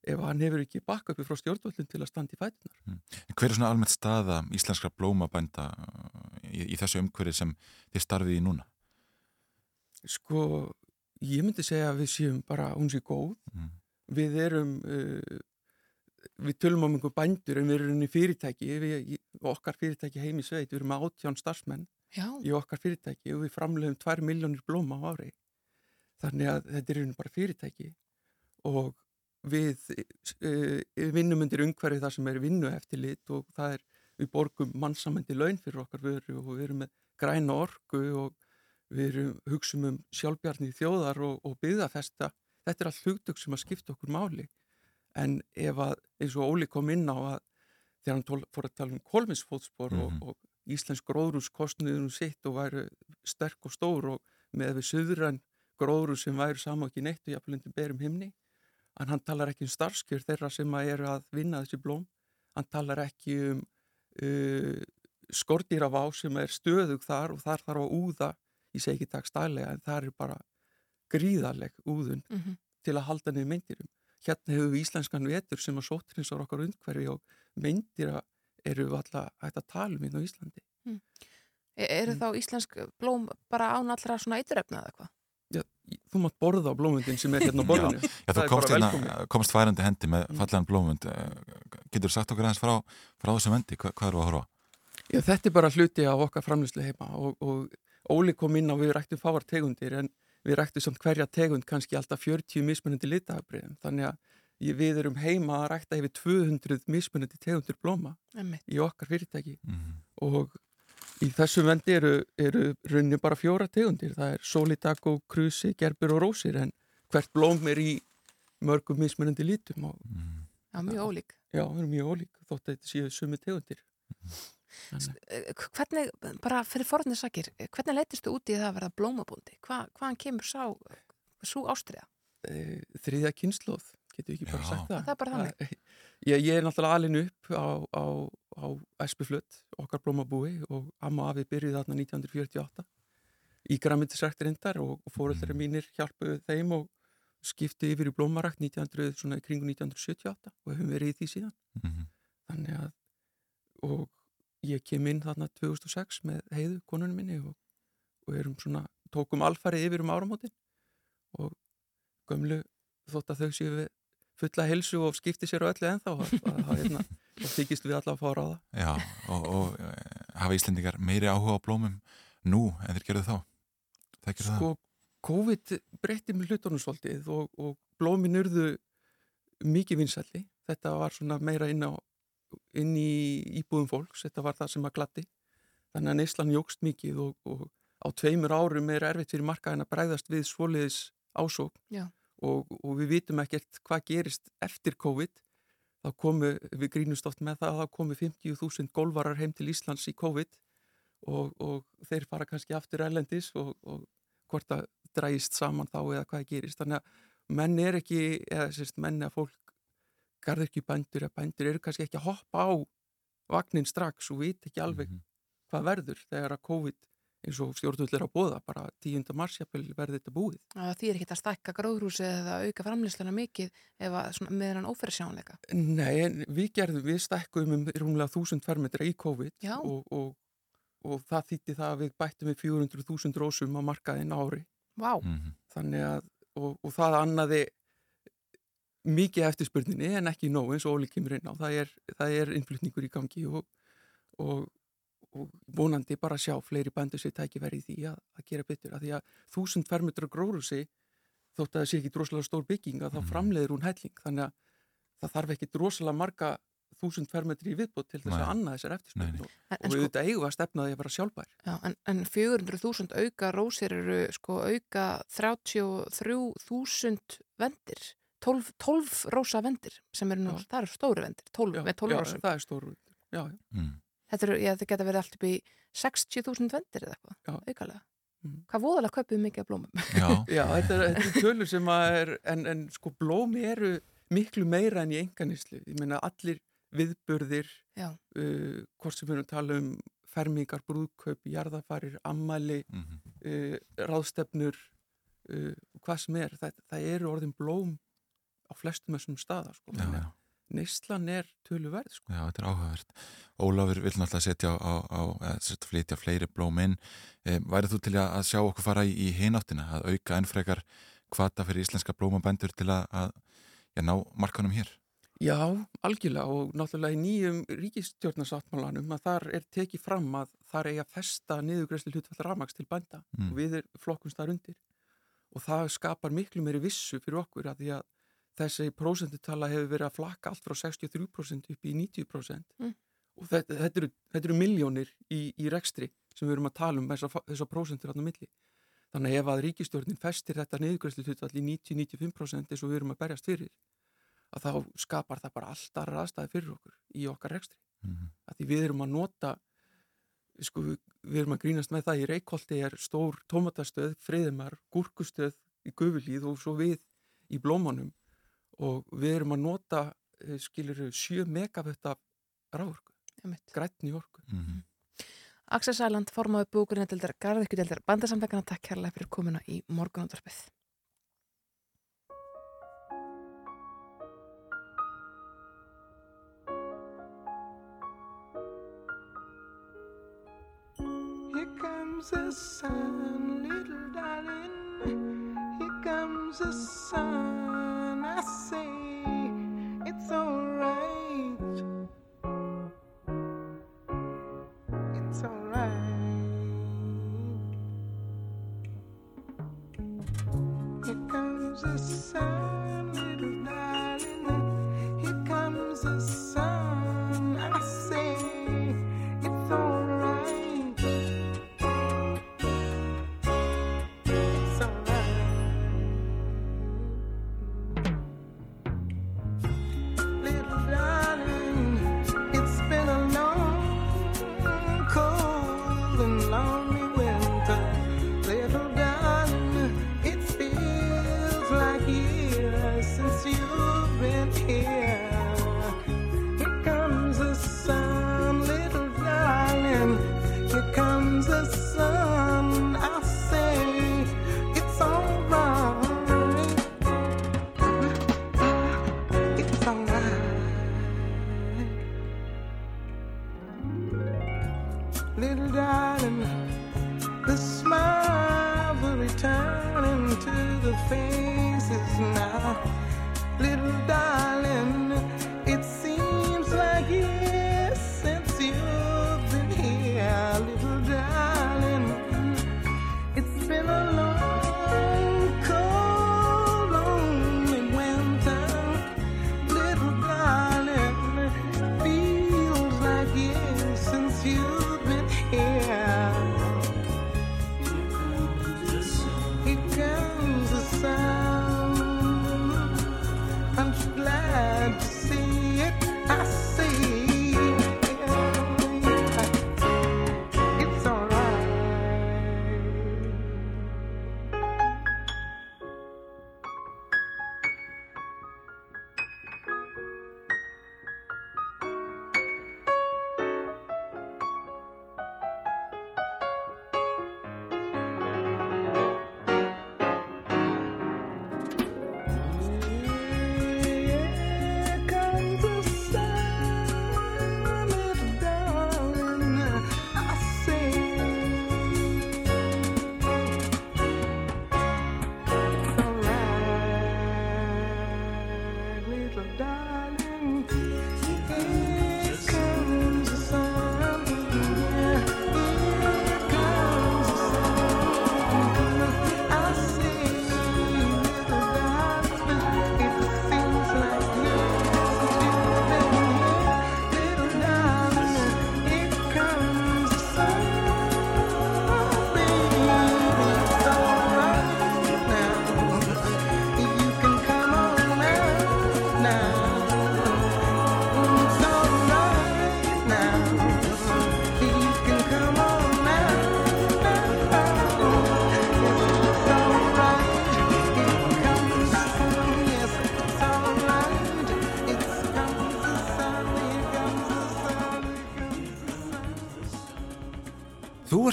Speaker 9: ef hann hefur ekki bakka uppi frá stjórnvöldum til að standa í fætunar.
Speaker 4: En hver er svona almennt staða íslenskra blómabænda uh, í, í þessu umhverfi sem þið starfið í núna?
Speaker 9: Sko, ég myndi segja að við séum bara, hún sé góð.
Speaker 4: Mm.
Speaker 9: Við erum, uh, við tölum um einhver bændur en við erum í fyrirtæki, við, okkar fyrirtæki heim í sveit, við erum átján starfsmenn
Speaker 3: já,
Speaker 9: í okkar fyrirtæki og við framlegum 2 miljónir blóma á ári. Þannig að þetta er bara fyrirtæki og við uh, vinnum undir umhverfi það sem er vinnu eftirlit og það er, við borgum mannsamandi laun fyrir okkar vöru og við erum með græna orku og við erum hugsum um sjálfbjarni þjóðar og, og byggðafesta. Þetta er allt hugtök sem að skipta okkur máli. En ef að, eins og Óli kom inn á að þegar hann tól, fór að tala um kolminsfótspor
Speaker 4: Mhm.
Speaker 9: og, og íslensk gróðrús kostniðum sitt og væru sterk og stór og með við söðurann gróðrús sem og ekki neitt og jafnveldi berum himni. En hann talar ekki um starfskjör þeirra sem að eru að vinna þessi blóm. Hann talar ekki um uh, skordýravá sem er stöðug þar og þar þarf að úða, ég segi ekki dagstælega, en það er bara gríðarleg úðun
Speaker 3: mhm,
Speaker 9: til að halda niður myndirum. Hérna hefur við íslenskan vetur sem að sótrinsar okkar undhverfi og myndira eru við alltaf hægt að tala um hérna á Íslandi.
Speaker 3: E eru
Speaker 9: Mm.
Speaker 3: þá íslensk blóm bara án allra svona eiturefna eða eitthvað?
Speaker 9: Já, þú mátt borða á blómundin sem er hérna á borðinu.
Speaker 4: Já, þú
Speaker 9: Það er
Speaker 4: komst,
Speaker 9: bara
Speaker 4: hérna, komst færandi hendi með
Speaker 9: Mm.
Speaker 4: fallegan blómund getur þú sagt okkur aðeins frá, frá þessum vendi, Hva, hvað eru að horfa?
Speaker 9: Já, þetta er bara hluti af okkar framlýslu heima og, og Óli kom inn á við rættum fáar tegundir en við rættum samt hverja tegund kannski alltaf 40 mismunandi litafabriðum þannig að við erum heima að rækta yfir 200 mismunandi tegundir blóma
Speaker 3: Einmitt.
Speaker 9: í okkar fyrirtæki
Speaker 4: Mhm.
Speaker 9: og í þessum vendi eru, eru runni bara fjóra tegundir það er solidago, krusi, gerbur og rósir en hvert blóm er í mörgum mismunandi lítum og
Speaker 4: Mhm.
Speaker 3: Já, mjög ólík.
Speaker 9: já, það er mjög ólík þótt að þetta séu sumi tegundir
Speaker 3: Eh, Hvernig, bara fyrir forðinu sakir, hvernig leitistu út í það að verða blómabúndi? Hva, hvaðan kemur sá, svo ástriða?
Speaker 9: þriðja kynnslóð, getur ekki bara sagt það
Speaker 3: Það er bara þannig.
Speaker 9: Ég, ég er náttúrulega alin upp á, á, á Espiflöt, okkar blómabúi og amma og afi byrjuði þarna 1948 í græmyndisræktir endar og, og fóreldrar mínir hjálpuðu þeim og skipti yfir í blómarakt 1900, svona í kringu 1978 og hefum verið í því síðan
Speaker 4: Mhm.
Speaker 9: þannig að og ég kem inn þarna 2006 með heiðu konunum minni og, og erum svona, tókum alfarið yfir um áramótin og gömlu þótt að þau séu við fulla helsu og skipti sér á öllu ennþá hérna, þá þykist við allavega að fá að ráða
Speaker 4: Já, og, og eh, hafa Íslendingar meiri áhuga á blómum nú en þeir gerðu þá? Þekkir það?
Speaker 9: sko, COVID breytti með hlutunum svolítið og, og blómin urðu mikið vinsælli þetta var svona meira inn, á, inn í íbúðum fólks þetta var það sem að glatti þannig að neyslan jógst mikið og, og á tveimur árum er erfitt fyrir markaðin að bregðast við svoliðis ásók
Speaker 3: Já.
Speaker 9: Og, og við vitum ekkert hvað gerist eftir COVID þá komu, við grínumst oft með það að þá komu 50.000 golvarar heim til Íslands í COVID og, og þeir fara kannski aftur erlendis og, og hvort að drægist saman þá eða hvað gerist þannig að menn er ekki eða sérst menn að fólk garður ekki bændur eða bændur eru kannski ekki að hoppa á vagnin strax og veit ekki alveg
Speaker 4: Mhm.
Speaker 9: hvað verður þegar að COVID eins og stjórnvöld er að bóða bara 10. marsjapil verður þetta búið
Speaker 3: Það þýr ekki að stækka gróðrúsi eða auka framlýsluna mikið ef að svona með hann óferðsjónleika.
Speaker 9: Nei, en við gerðum, við stækkum um rúmlega 1000 fermetra í COVID og, og, og það þýtti það að við bættum við 400.000 rósum á markaðin á ári
Speaker 3: Vá,
Speaker 4: Mhm.
Speaker 9: þannig að, og, og það annaði mikið eftirspurninni en ekki nóg eins og Óli kemur inn á það er, það er innflutningur í gangi og, og, vonandi bara sjá fleiri bændur sér tækifæri í því að, að gera betur, að því að þúsund fermetra grórusi þótt að það sé ekki drosalega stór bygging að þá
Speaker 4: Mhm.
Speaker 9: framleiður hún helling þannig að það þarf ekki drosalega marga þúsund fermetri í viðbót til þess að annað þessar
Speaker 4: nei.
Speaker 9: og,
Speaker 3: en,
Speaker 9: og
Speaker 3: en,
Speaker 9: við
Speaker 3: sko,
Speaker 9: auðvitað eigum að stefna því að vera sjálfbær
Speaker 3: já, en, en 400.000 auka rósir eru sko auka 33.000 vendir. 12, 12 rósa vendir sem eru nú,
Speaker 9: Já.
Speaker 3: það eru stóru vendir, 12
Speaker 9: já,
Speaker 3: með 12
Speaker 9: já,
Speaker 3: rósum.
Speaker 9: það er stór já, já.
Speaker 4: Mm.
Speaker 3: Þetta, þetta geta verið allt upp í 60.000 vendir eða eitthvað, aukalega.
Speaker 9: Mm.
Speaker 3: Hvað voðalega kaupið mikið af blómum?
Speaker 4: Já, *laughs*
Speaker 9: Já, þetta er, þetta er tölur sem að er, en, en sko blómi eru miklu meira enn í enganislu. Ég meina allir viðburðir,
Speaker 3: Já.
Speaker 9: uh, hvort sem við erum að tala um fermingar, brúðkaup, jarðafarir, ammæli,
Speaker 4: Mhm.
Speaker 9: uh, ráðstefnur, uh, hvað sem er. Það, það eru orðin blóm á flestum þessum staða. Sko.
Speaker 4: já, já.
Speaker 9: Neyslan er töluverð. Sko.
Speaker 4: Já, þetta er áhugavert. Ólafur vil náttúrulega setja á, á, á flytja fleiri blóm inn. E, værið þú til að, sjá okkur fara í, í hináttina, að auka ennfrekar hvata fyrir íslenska blómabændur til að, að já, ná markanum hér?
Speaker 9: Já, algjörlega og náttúrulega í nýjum ríkistjórnarsáttmálanum að þar er tekið fram að þar eigi að festa niðugræsli hlutfall rafmaks til bænda
Speaker 4: Mm.
Speaker 9: og við er flokkumst þar undir og það skapar miklu meiri vissu fyrir okkur að því að þessi prósentutala hefur verið að flakka allt frá 63% upp í 90%
Speaker 3: Mm.
Speaker 9: og þetta, þetta, eru, þetta eru miljónir í, í rekstri sem við erum að tala um þessar þessa prósentur áttum milli. Þannig að ef að ríkistjórnin festir þetta niðugræsli hlutfall í 90-95% eins og við erum að berjast fyrir að þá skapar það bara alltaf aðstæði fyrir okkur í okkar rekstri.
Speaker 4: Mhm.
Speaker 9: Að því við erum að nota, sko, við, við erum að grínast með það í Reykjóldi er stór tómatastöð, friðumar, gúrkustöð í Gufulíð og svo við í Blómanum og við erum að nota eh, skilur 7 megavötta
Speaker 3: rávorku,
Speaker 9: grætni vorku
Speaker 4: mm
Speaker 3: -hmm. Aksel Sæland formáði búkurinn til þér garðekku til þér bandasamleikana takk kærlega fyrir komuna í morgunundarpið
Speaker 10: Here comes the sun little darling. Here comes the sun. I say it's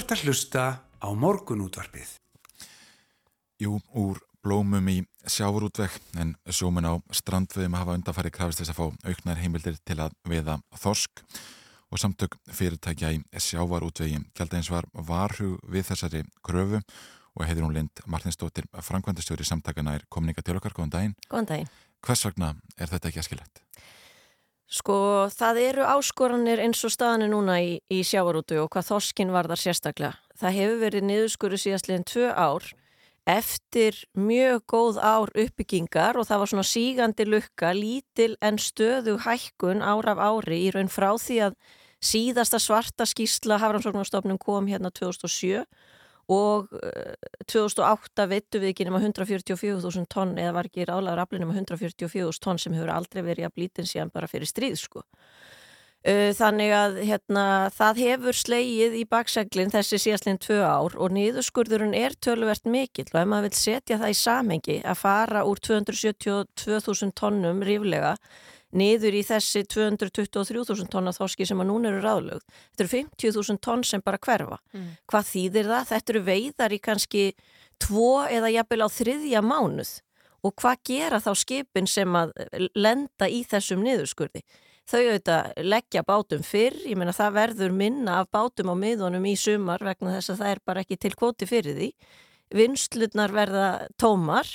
Speaker 2: ert að hlusta á morgunútvarpið.
Speaker 4: Jú, úr blómum í sjávarútveg en sjómin á strandveðum hafa undanfæri krafist þess að fá auknar heimildir til að veða þorsk og samtök fyrirtækja í sjávarútvegi gælda eins var varhug við þessari kröfu og heitir hún Lind Martinsdóttir framkvæmdastjóri samtakana er komninga til okkar, góðan daginn.
Speaker 11: Góðan daginn.
Speaker 4: Hvers vegna er þetta ekki aðskilett?
Speaker 11: Sko, það eru áskoranir eins og staðanir núna í, í sjávarútu og hvað þorskin var þar sérstaklega. Það hefur verið niðurskuru síðastliðin tvö ár eftir mjög góð ár uppbyggingar og það var svona sígandi lukka, lítil en stöðu hækkun ár af ári í raun frá því að síðasta svarta skýrsla Haframsóknarstofnum kom hérna 2007 og uh, 2008 vittu við ekki nema 144.000 tonn eða var ekki ráðlega raflin nema 144.000 tonn sem hefur aldrei verið að blítin síðan bara fyrir stríð sko. Uh, Þannig að hérna, það hefur slegið í bakseglinn þessi síðastlinn tvö ár og niðurskurðurinn er töluvert mikill og ef maður vil setja það í samengi að fara úr 272.000 tonnum ríflega niður í þessi 223.000 tonna þorski sem að núna eru ráðlögð. Þetta eru 50.000 tonn sem bara hverfa.
Speaker 3: Mm.
Speaker 11: Hvað þýðir það? Þetta eru veiðar í kannski tvo eða jafnvel á þriðja mánuð og hvað gera þá skipin sem að lenda í þessum niðurskurði? þau auðvitað leggja bátum fyrr, ég meina það verður minna af bátum á miðunum í sumar vegna þess að það er bara ekki til kvoti fyrir því vinslutnar verða tómar.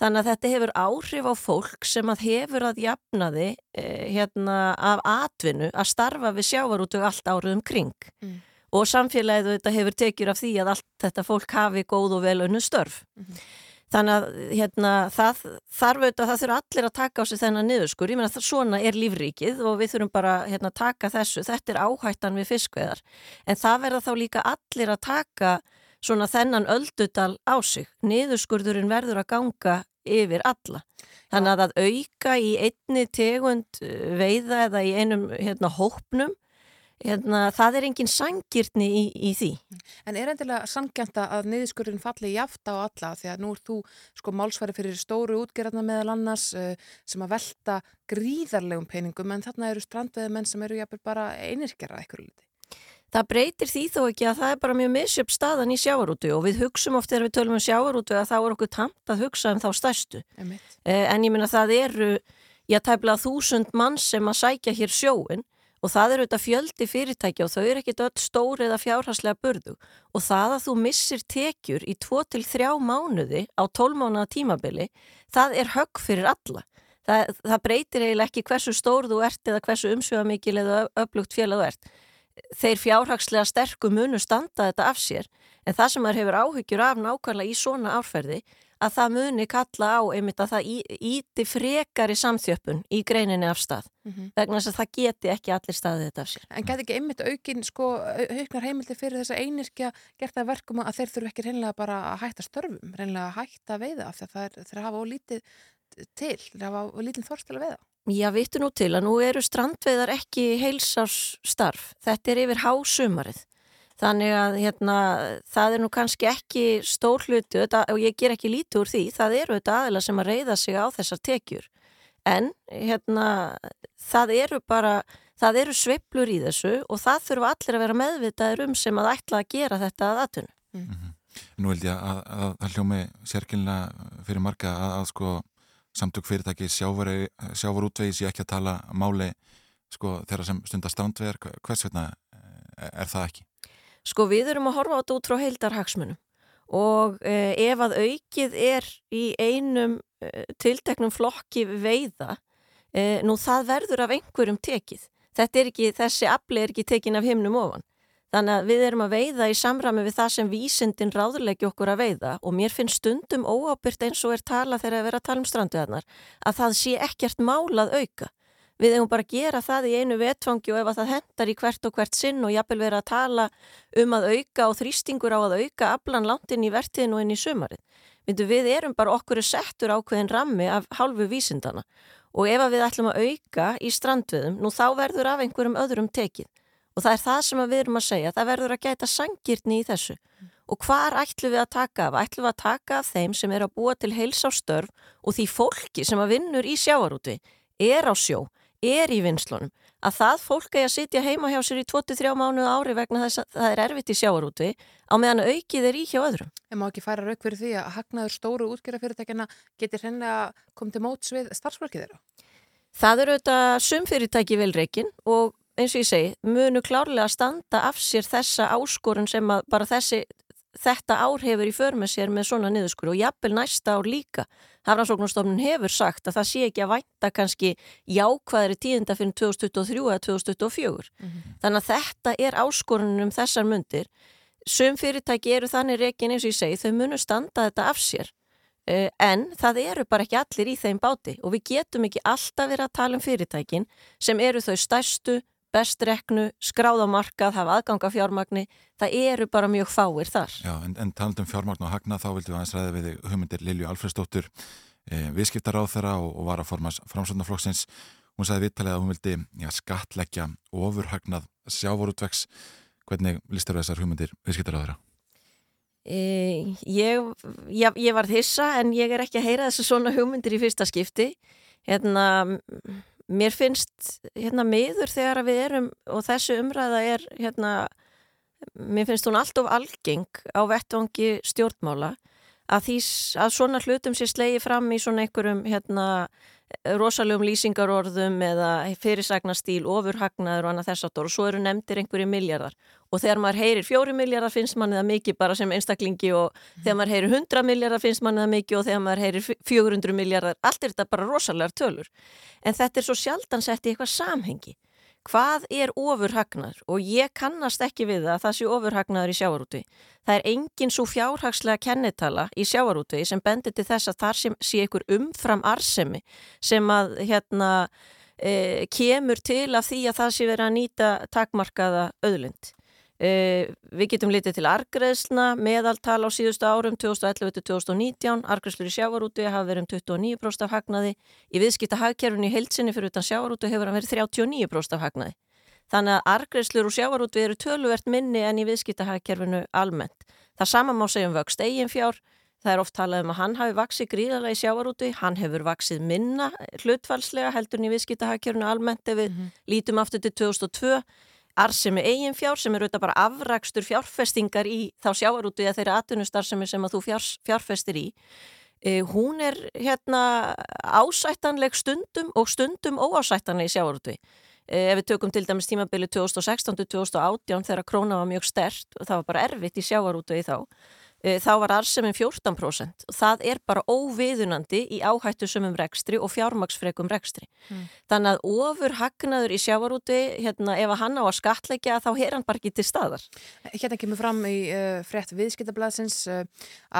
Speaker 11: Þannig að þetta hefur áhrif á fólk sem að hefur að jafnaði eh, hérna af atvinnu að starfa við sjávarútug allt árið um kring.
Speaker 3: Mm.
Speaker 11: og samfélagið þetta hefur tekjur af því að allt þetta fólk hafi góð og vel unnu störf. Þannig að hérna, það þarf auðvitað að það þurfa allir að taka á sig þennan niðurskur, ég meina það svona er lífríkið og við þurfum bara hérna, að taka þessu. Þetta er áhættan við fiskveðar en það verða þá líka allir að taka svona þennan öldudal á sig. Niðurskurðurinn verður að ganga yfir alla. Þannig að að auka í einni tegund eh, veiða eða í einum hérna, hópnum hérna, það er engin sangirtni í, í því.
Speaker 3: En er endilega sangjanta að niðurskurðin falli jaft á alla? Því að nú er þú sko málsværi fyrir stóru útgerðarna meðal annars uh, sem að velta gríðarlegum peningum en þarna eru strandveðimenn sem eru jafnvel bara einirkjara eitthvað liti.
Speaker 11: Það breytir því þó ekki að það er bara mjög misjöp staðan í sjávarútu og við hugsum oft þegar við tölum um sjávarútu að þá er okkur tamt að hugsa um þá stærstu.
Speaker 3: Einmitt.
Speaker 11: Eh, En ég minna það eru, já tæplega þúsund mann sem að sækja hér sjóin og það eru þetta fjöldi fyrirtækja og þau eru ekkit öll stóri eða fjárhagslega burðu og það að þú missir tekjur í 2-3 mánuði á 12 mánuða tímabili, það er högg fyrir alla. Það, það breytir eiginlega ekki hversu stór þú ert eða hversu umsjöfamikil eða öflugt félag þú ert þeir fjárhagslega sterku munu standa þetta af sér en það sem maður hefur áhyggjur af nákvæmlega í svona árferði að það muni kalla á einmitt að það í- íti frekari samþjöppun í greininni af stað
Speaker 3: Mhm.
Speaker 11: vegna þess að það geti ekki allir staðið þetta af sér.
Speaker 3: En gæti ekki einmitt aukin sko auknar heimildi fyrir þessa einirkja gert það að verkum að þeir þurfu ekki reynlega bara að hætta störfum, reynlega að hætta að veiða af því að þeir hafa ólítið til, þeir hafa ólítið þorst til að veiða.
Speaker 11: Já, vittu nú til að nú eru strandveiðar ekki heilsás starf. Þetta er yfir hásumarið. Þannig að hérna, það er nú kannski ekki stór hluti þetta, og ég ger ekki lítið úr því. Það eru þetta aðila sem að reyða sig á þessar tekjur. En hérna, það eru bara, það eru sveiflur í þessu og það þurfa allir að vera meðvitaður um sem að ætla að gera þetta að aðtunum.
Speaker 4: Nú held ég að, að, að það hljómi sérkynlega fyrir marga að, að sko samtök fyrirtæki sjávar, sjávar útvegi sé ekki að tala máli sko þeirra sem stundar strandvegar, hvers veitna er það ekki?
Speaker 11: Sko við erum að horfa á þetta út frá heildarhagsmunum og eh, ef að aukið er í einum eh, tilteknum flokki veiða, eh, nú það verður af einhverjum tekið. Þetta er ekki, þessi afli er ekki tekin af himnum ofan. Þannig að við erum að veiða í samræmi við það sem vísindin ráðurlegi okkur að veiða og mér finnst stundum óábyrgt eins og er tala þegar að vera að tala um stranduðarnar að það sé ekkert mál að auka. Við hefum bara að gera það í einu vetfangi og ef að það hendar í hvert og hvert sinn og jafnvel vera að tala um að auka og þrýstingur á að auka aflan langt inn í vertiðin og inn í sumarið. Myndu, við erum bara okkur settur ákveðin rammi af hálfu vísindana og ef að við ætlum að auka í strandviðum, nú þá verður af einhverjum öðrum tekið og það er það sem að við erum að segja, það verður að gæta sangirtni í þessu og hvar ætlum við að taka af? Ætlum við að taka af þeim sem er að búa til heils á störf og því fólki sem að vinnur í sjávarúti er á sjó, er í vinslunum að það fólk er að sitja heima hjá sér í 23 mánuð ári vegna þess að það er erfitt í sjávarúti á meðan aukið er í hjá öðrum.
Speaker 3: En má ekki færa rauk fyrir því að hagnaður stóru útgerðarfyrirtækjana getur hreinlega komið til móts við starfsfólkið þeirra?
Speaker 11: Það eru auðvitað sumfyrirtæki velreikin og eins og ég segi, munu klárlega að standa af sér þessa áskorun sem að bara þessi, þetta ár hefur í för með sér með svona niðurskur og jafnvel næsta ár líka. Hafrannsóknarstofnun hefur sagt að það sé ekki að vænta kannski jákvæðri tíðinda fyrir 2023 eða 2024. Þannig að þetta er áskorunum um þessar mundir. Sum fyrirtæki eru þannig reikin eins og ég segi, þau munu standa þetta af sér. Eh, En það eru bara ekki allir í þeim báti og við getum ekki alltaf verið að tala um fyrirtækin sem eru þau stærstu, bestreknu, skráðamarkað, hafa aðganga fjármagni. Það eru bara mjög fáir þar.
Speaker 4: Já, en, en talandum fjármagn og hagna þá vildum við aðeins ræða við hugmyndir Lilju Alfredsdóttur eh, viðskiptar á þeirra og, og var að formas framsvöndaflokksins. Hún sagði viðtalið að hún vildi já, skatleggja ofurhagnað sjávorútvegs. Hvernig listar þessar hugmyndir viðskiptar á þeirra?
Speaker 11: E, ég, ég, ég var hissa en ég er ekki að heyra þessu svona hugmyndir í fyrsta skipti. Hérna, mér finnst hérna miður þegar við erum og þessu umræða er hérna, mér finnst hún allt of algeng á vettvangi stjórnmála að, því, að svona hlutum sé slegið fram í svona einhverjum hérna, rosalegum lýsingarorðum eða fyrirsagnastíl, ofurhagnaður og annað þess aftur og svo eru nefndir einhverju miljardar og þegar maður heyrir fjóri miljardar finnst manni það mikið bara sem einstaklingi og þegar maður heyrir hundra miljardar finnst manni það mikið og þegar maður heyrir 400 miljardar, allt er þetta bara rosalegar tölur. En þetta er svo sjaldan sett í eitthvað samhengi hvað er ofurhagnaður og ég kannast ekki við það að það sé ofurhagnaður í sjávarútvi. Það er engin svo fjárhagslega kennitala í sjávarútvi sem bendir til þess að þar sem sé ykkur umfram arsemi sem að hérna e, kemur til af því að það sé verið að nýta takmarkaða auðlind. E, við getum litið til argreðslna, meðaltal á síðustu árum 2011-2019, argreðslur í sjávarútvi hafa verið um 29% af hagnaði, í viðskipta hagkerfinu í heilsinni fyrir utan sjávarútvi hefur hann verið 39% af hagnaði. Þannig að argreðslur úr sjávarútvi eru töluvert minni en í viðskipta hagkerfinu almennt. Það sama má segja um vöxt eigin fjár, það er oft talað um að hann hafi vaksið gríðarlega í sjávarútvi, hann hefur vaksið minna hlutfalslega heldur en í viðskipta hagkerfinu almennt ef við lítum aftur til 2002 Arsemi eigin fjár sem er auðvitað bara afrakstur fjárfestingar í þá sjávarútu eða þeirra atvinnustarfsemi sem að þú fjár, fjárfestir í. Eh, hún er hérna ásættanleg stundum og stundum óásættanleg í sjávarútu. Eh, ef við tökum til dæmis tímabili 2016-2018 þegar króna var mjög stert og það var bara erfitt í sjávarútu í þá, þá var arsemin 14% og það er bara óviðunandi í áhættu sumum rekstri og fjármaksfrekum rekstri.
Speaker 3: Mm.
Speaker 11: Þannig að ofur hagnaður í sjávarúti, hérna, ef hann á að skatleggja þá er hann bara ekki til staðar.
Speaker 3: Hérna kemur fram í uh, frétt viðskiptablaðsins uh,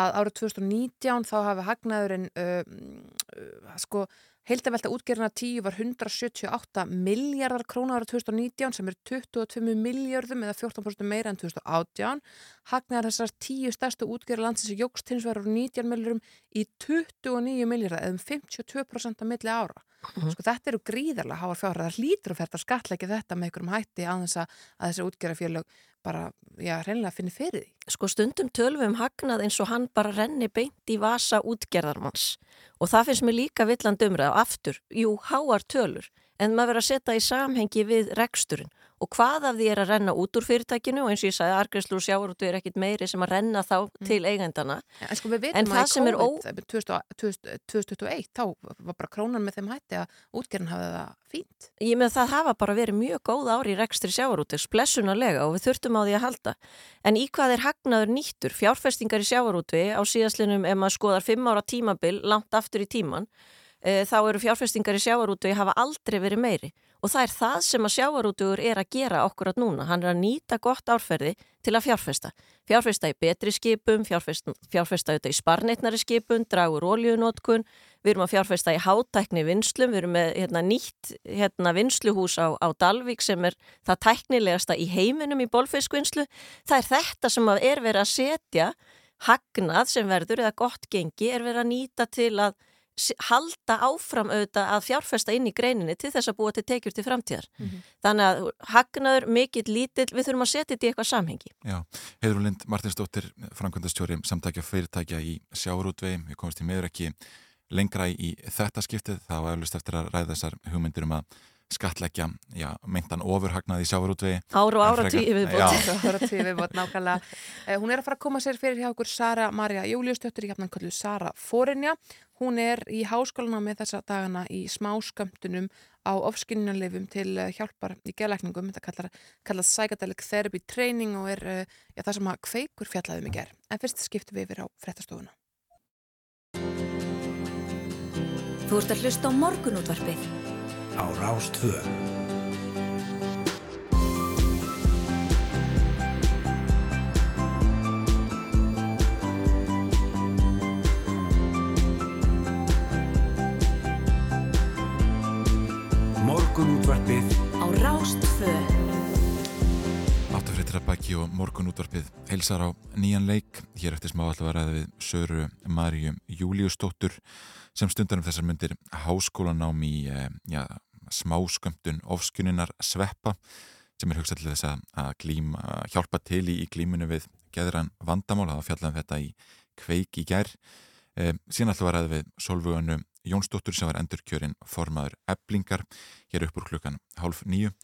Speaker 3: að árið 2019 þá hafi hagnaðurinn uh, sko Heildavelta útgerðina 10 var 178 miljardar krónar árið 2019 sem er 22 miljardum eða 14% meira en 2018. Hagnaðar þessar 10 stærstu útgerðar landsins jógst hins úr 19 miljardum í 29 miljardar eða um 52% að milli ára. Sko þetta eru gríðarlega háar fjárhæð. Það hlýtur að ferða skatleiki þetta með einhverjum hætti á þess að, að þessi útgerðarfélög bara, já, reynilega finni fyrir því.
Speaker 11: Sko stundum tölvum um hagnað eins og hann bara renni beint í vasa útgerðarmanns. Og það finnst mér líka villand umræð og aftur, jú, háar tölur en maður verður að setja í samhengi við reksturinn og hvað af því er að renna út úr fyrirtækinu og eins og ég sagði argræslu og sjávarútu er ekkit meiri sem að renna þá til eigendana
Speaker 3: En sko
Speaker 11: En það
Speaker 3: að
Speaker 11: sem
Speaker 3: í
Speaker 11: er ó-
Speaker 3: COVID, 2000 2000 2021, þá var bara krónan með þeim hætti að útgerðin hafði það fínt.
Speaker 11: Ég með það hafa bara verið mjög góð ári í rekstri sjávarútis, blessunarlega og við þurftum á því að halda. En í hvað er hagnaður nýttur? Fjárfestingar í sjávarútvi á síðastlinum ef maður skoðar fimm ára tímabil langt aftur í tíman, þá eru fjárfestingar í sjávarútvi hafa aldrei verið meiri. Og það er það sem að sjávarútugur er að gera okkur að núna. Hann er að nýta gott árferði til að fjárfesta. Fjárfesta í betri skipum, fjárfesta, fjárfesta í sparnitnari skipum, dragur ólíunótkun, við erum að fjárfesta í hátækni vinslum, við erum með hérna, nýtt hérna, vinsluhús á, á Dalvík sem er það tæknilegasta í heiminum í bolfiskvinslu. Það er þetta sem er verið að setja hagnað sem verður eða gott gengi er verið að nýta til að halda áfram auðvitað að fjárfesta inn í greininni til þess að búa til tekjur til framtíðar. Þannig að hagnaður, mikill, lítill, við þurfum að setja þetta í eitthvað samhengi.
Speaker 4: Já, Heiður Lind Martinsdóttir, framkvæmdastjóri samtækja fyrirtækja í sjávarútvegi, við komumst í meður ekki lengra í þetta skiptið, var eflust eftir að ræða þessar hugmyndir um að skatleggja, já, meintan ofurhagnað í sjávarútvegi.
Speaker 11: Ár og ára tíu viðbót.
Speaker 3: Er tíu viðbót nákvæmlega. Eh, Hún er að fara að koma sér fyrir hjá okkur Sara Marja Júliusdóttir í hafnan kallu Sara Fórinja. Hún er í háskólana með þessa dagana í smáskömmtunum á ofskinnunarleifum til eh, hjálpar í geðlækningum. Þetta kallar, kallar psychedelic therapy training og er eh, já, það sem að kveikur fjallaðum í ger. En fyrst skiptum við yfir á frettastofuna.
Speaker 1: Þú ert að hlusta á morgunútvarpið
Speaker 2: á Rástvö. Morgunútvarpið
Speaker 1: á Rástvö.
Speaker 4: áttafréttir að baki og morgun útvarpið heilsar á nýjan leik. Hér eftir smá alltaf að ræða við Söru Maríu Júliusdóttur sem stundar um þessar myndir háskólanám í eh, já, smáskömmtun ofskuninnar sveppa sem er hugsað til þess að, glíma, hjálpa til í, í glíminu við geðran vandamál, það var fjallað um þetta í kveik í gær. E, síðan alltaf að ræða við Solvöganu Jónsdóttur sem var endurkjörinn formaður eblingar hér upp úr klukkan hálf nýju.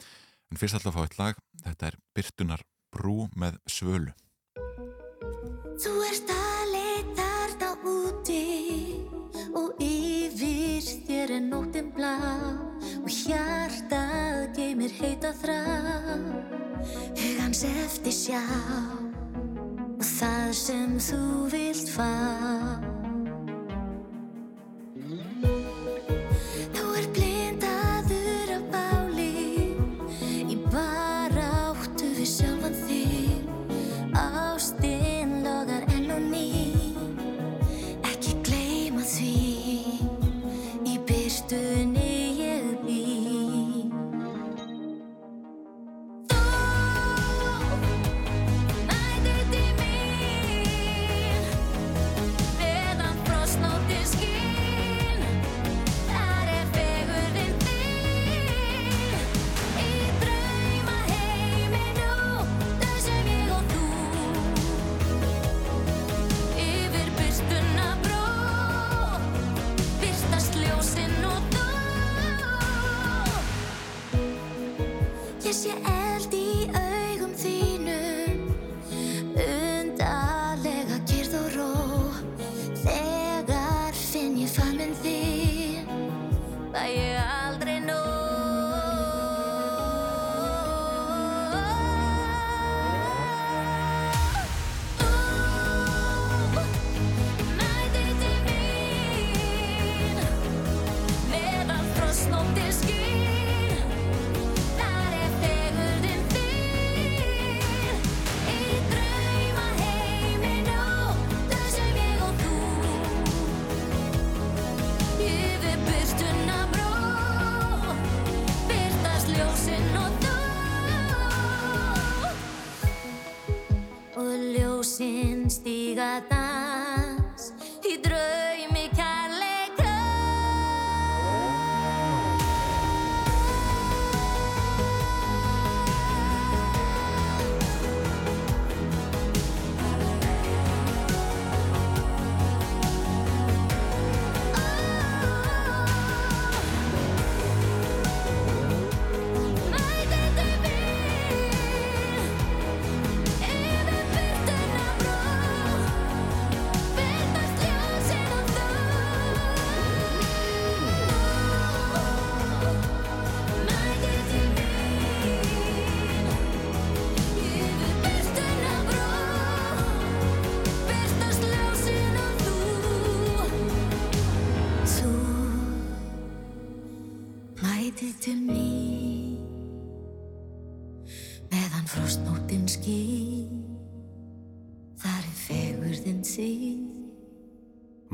Speaker 4: En fyrst alltaf fá eitt lag, þetta er Byrtunar brú með svölu.
Speaker 12: Heita þrá hugans eftir sjá og það sem þú vilt fá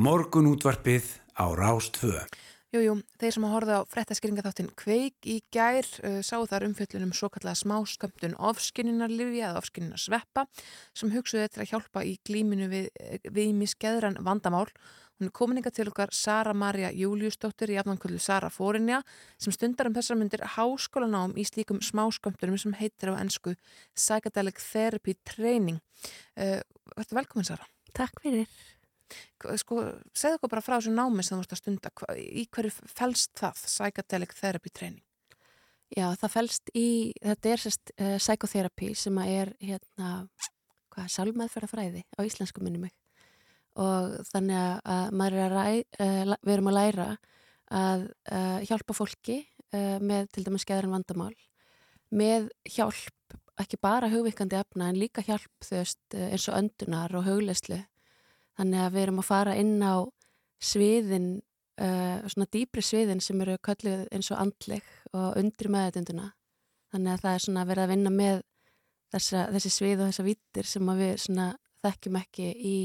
Speaker 2: Morgun útvarpið á Rástfö.
Speaker 3: Jújú, jú, þeir sem að horfa á frettaskýringaþáttin Kveik í gær uh, sáu þar umfjöllunum svo kallega smáskömmtun ofskinnunarlifja eða ofskinnunarssveppa sem hugsuðu til að hjálpa í glíminu við, við miskeðran vandamál. Hún er komin ykkar til okkar Sara Maria Júliusdóttir í afnankvöldu Sara Fórinja sem stundar um þessar myndir háskólanám í slíkum smáskömmtunum sem heitir á ennsku Psychedelic Therapy Training. Uh, velkomin Sara.
Speaker 13: Takk fyrir.
Speaker 3: Sko, segðu okkur bara frá þessu námi sem þú ert að stunda, í hverju felst það, Psychedelic Therapy Training?
Speaker 13: Já, það fælst í, þetta er sérst uh, psychotherapy sem að er hérna, hvað, sálmeðferðafræði á íslensku minni mig. Og þannig að, að maður er að ræ, uh, við erum að læra að uh, hjálpa fólki með til dæmis skeðran vandamál með hjálp, ekki bara hugvikandi efna en líka hjálp þú veist eins og öndunar og hugleyslu þannig að við erum að fara inn á sviðin uh, svona dýpri sviðin sem eru kölluð eins og andleg og undri meðutunduna þannig að það er svona verið að vinna með þessa, þessi svið og þessa vittir sem að við svona þekkjum ekki í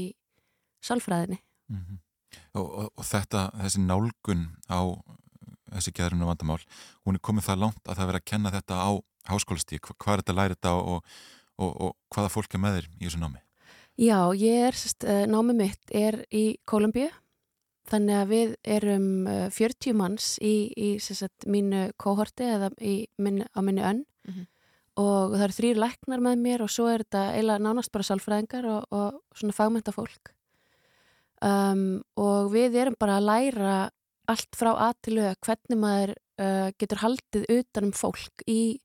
Speaker 13: sálfræðinni
Speaker 4: Mhm. og, og, og þetta, þessi nálgun á þessi geðrinu vandamál hún er komið það langt að það verið að kenna þetta á háskólastík, hvað er þetta að læra þetta og, og, og hvaða fólk er með þér í þessu námi?
Speaker 13: Já, ég er, sest, námið mitt er í Kólumbíu þannig að við erum uh, 40 manns í, í sest, mínu kóhorti eða í minni, á minni önn
Speaker 3: Mhm.
Speaker 13: og það eru þrýr læknar með mér og svo er þetta eiginlega nánast bara sálfræðingar og, og svona fagmynda fólk um, og við erum bara að læra allt frá aðtilu hvernig maður uh, getur haldið utanum fólk í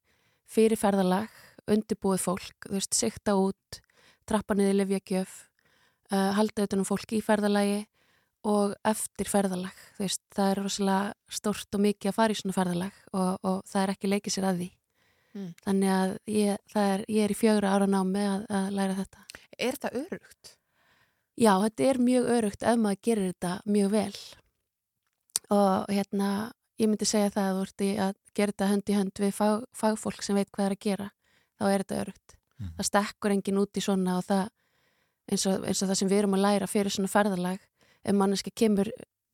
Speaker 13: fyrirferðalag, undirbúið fólk, þú veist, sikta út, trappa niður livjakjöf, uh, halda utanum fólk í ferðalagi og eftir ferðalag. Veist, það er rosalega stórt og mikið að fara í svona ferðalag og, og það er ekki leikið sér að því.
Speaker 3: Mm.
Speaker 13: Þannig að ég, það er, ég er í fjögra ára námi að, að læra þetta.
Speaker 3: Er þetta örugt?
Speaker 13: Já, þetta er mjög örugt ef maður gerir þetta mjög vel. Og hérna, ég myndi segja það að þú ert í að gera þetta hönd í hönd við fag, fagfólk sem veit hvað er að gera, þá er þetta örugt. Það stekkur enginn út í svona og það, eins og, eins og það sem við erum að læra fyrir svona ferðalag, ef manneski kemur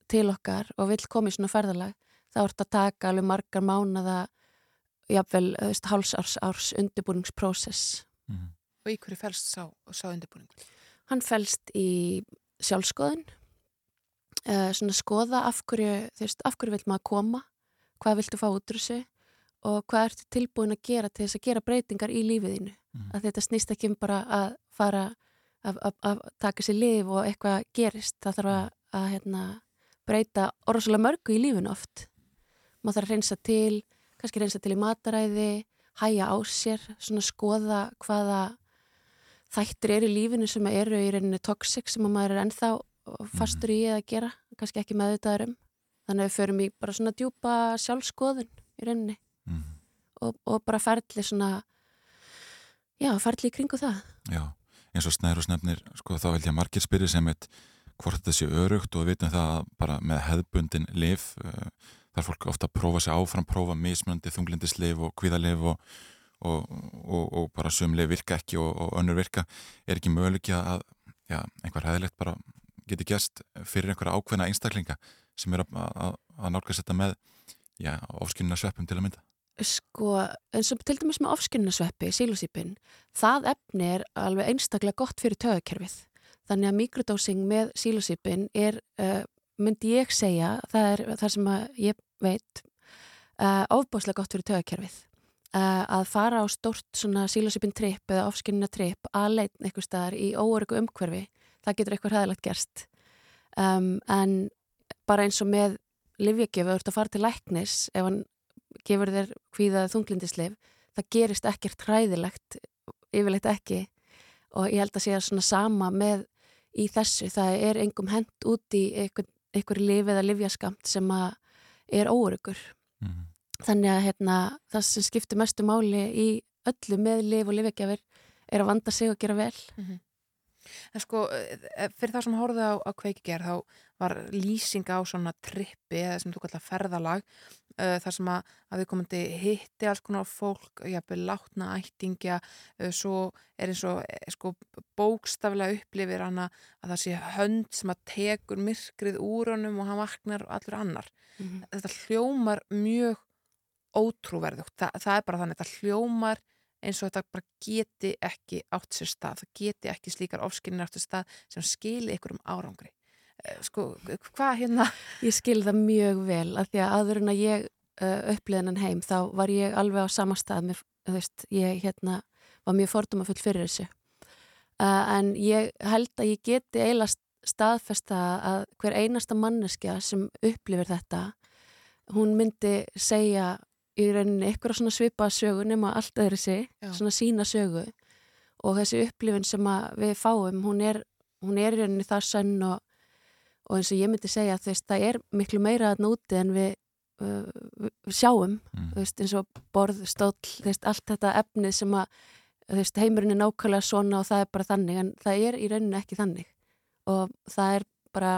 Speaker 13: til okkar og vill koma í svona ferðalag, þá ert að taka alveg margar mánada, jafnvel, þú veist, hálsárs árs undirbúningsprósess.
Speaker 3: Og í hverju fælst sá, sá undirbúningur?
Speaker 13: Hann fælst í sjálfskoðun, uh, svona skoða af hverju, þú veist, af hverju vill maður koma, hvað viltu fá út úr þessu og hvað ertu tilbúin að gera til þess að gera breytingar í lífiðinu. Mm. Að þetta snýst ekki um bara að fara að, taka sér lif og eitthvað gerist. Það þarf að, að hérna, breyta orðslega mörgu í lífinu oft. Má þarf að reynsa til, kannski reynsa til í mataræði, hæja á sér, svona skoða hvaða þættir eru í lífinu sem eru í rauninni toxic sem að maður er ennþá fastur í að gera, kannski ekki meðvitaður um. Þannig að við förum í bara svona djúpa sjálfskoðun í rauninni og, og bara ferli svona, já, ferli í kringu það.
Speaker 4: Já, eins og snæður og snefnir, sko, þá held ég að margir spyrir sem eitt hvort þetta sé örugt og við vitum það að bara með hefðbundin lif, uh, þar fólk ofta prófa sig áfram, prófa mismunandi þunglindislif og kvíðalif og, og, og, og bara sum lif virka ekki og, önnur virka, er ekki möguleiki að já, einhver hefðilegt bara geti gæst fyrir einhverja ákveðna einstaklinga sem er að, að, að nálgast þetta með ofskynna sveppum til að mynda.
Speaker 13: Sko, eins og til dæmis með ofskinnasveppi, sílosípin, það efni er alveg einstaklega gott fyrir tögakerfið. Þannig að mikrodósing með sílosípin er, uh, myndi ég segja, það er það sem ég veit, uh, ofbáslega gott fyrir tögakerfið. Uh, að fara á stórt svona sílosípin tripp eða ofskinnina tripp að leitn eitthvað staðar í óörgu umhverfi, það getur eitthvað hæðilegt gerst. Um, en bara eins og með livjagjöfu, þú ert að fara til læknis ef hann gefur þér hvíðað þunglindislif, það gerist ekkert hræðilegt, yfirleitt ekki. Og ég held að sé að svona sama með í þessu, það er engum hend út í einhver, einhver lif eða livjaskamt sem að er óurugur
Speaker 4: Mhm.
Speaker 13: þannig að hérna, það sem skiptir mestu máli í öllu með lif og livjagjafir er að vanda sig og gera vel.
Speaker 3: En sko, eh, fyrir það sem horfðu á, á kveikiger þá var lýsing á svona trippi eða sem þú kallar ferðalag uh, þar sem að, að við komandi hitti alls konar fólk, jafnvel látna ættingja, uh, svo er eins og eh, sko bókstaflega upplifir hana að það sé hönd sem að tekur myrkrið úr honum og hann vaknar allur annar.
Speaker 13: Mhm.
Speaker 3: Þetta hljómar mjög ótrúverðugt. Þa, það er bara þannig, þetta hljómar eins og þetta bara geti ekki átt sér stað, það geti ekki slíkar ofskinnir átt sér stað sem skili ykkur um árangri. Eh, Sko, hvað hérna?
Speaker 13: Ég skil það mjög vel að því að aður en að ég uh, uppliðin hann heim þá var ég alveg á sama stað með, þú veist, ég hérna var mjög fordómafull fyrir þessu uh, en ég held að ég geti eiginlega staðfesta að hver einasta manneskja sem upplifir þetta hún myndi segja í rauninni ykkur svona svipaða sögu nema allt öðru sig,
Speaker 3: Já.
Speaker 13: svona sína sögu og þessi upplifin sem að við fáum, hún er, hún er í rauninni það sönn og, og eins og ég myndi segja að það er miklu meira að núti en við, uh, við sjáum. Þú veist, eins og borð, stóll veist, allt þetta efnið sem að veist, heimurinn er nákvæmlega svona og það er bara þannig en það er í rauninni ekki þannig. Og það er bara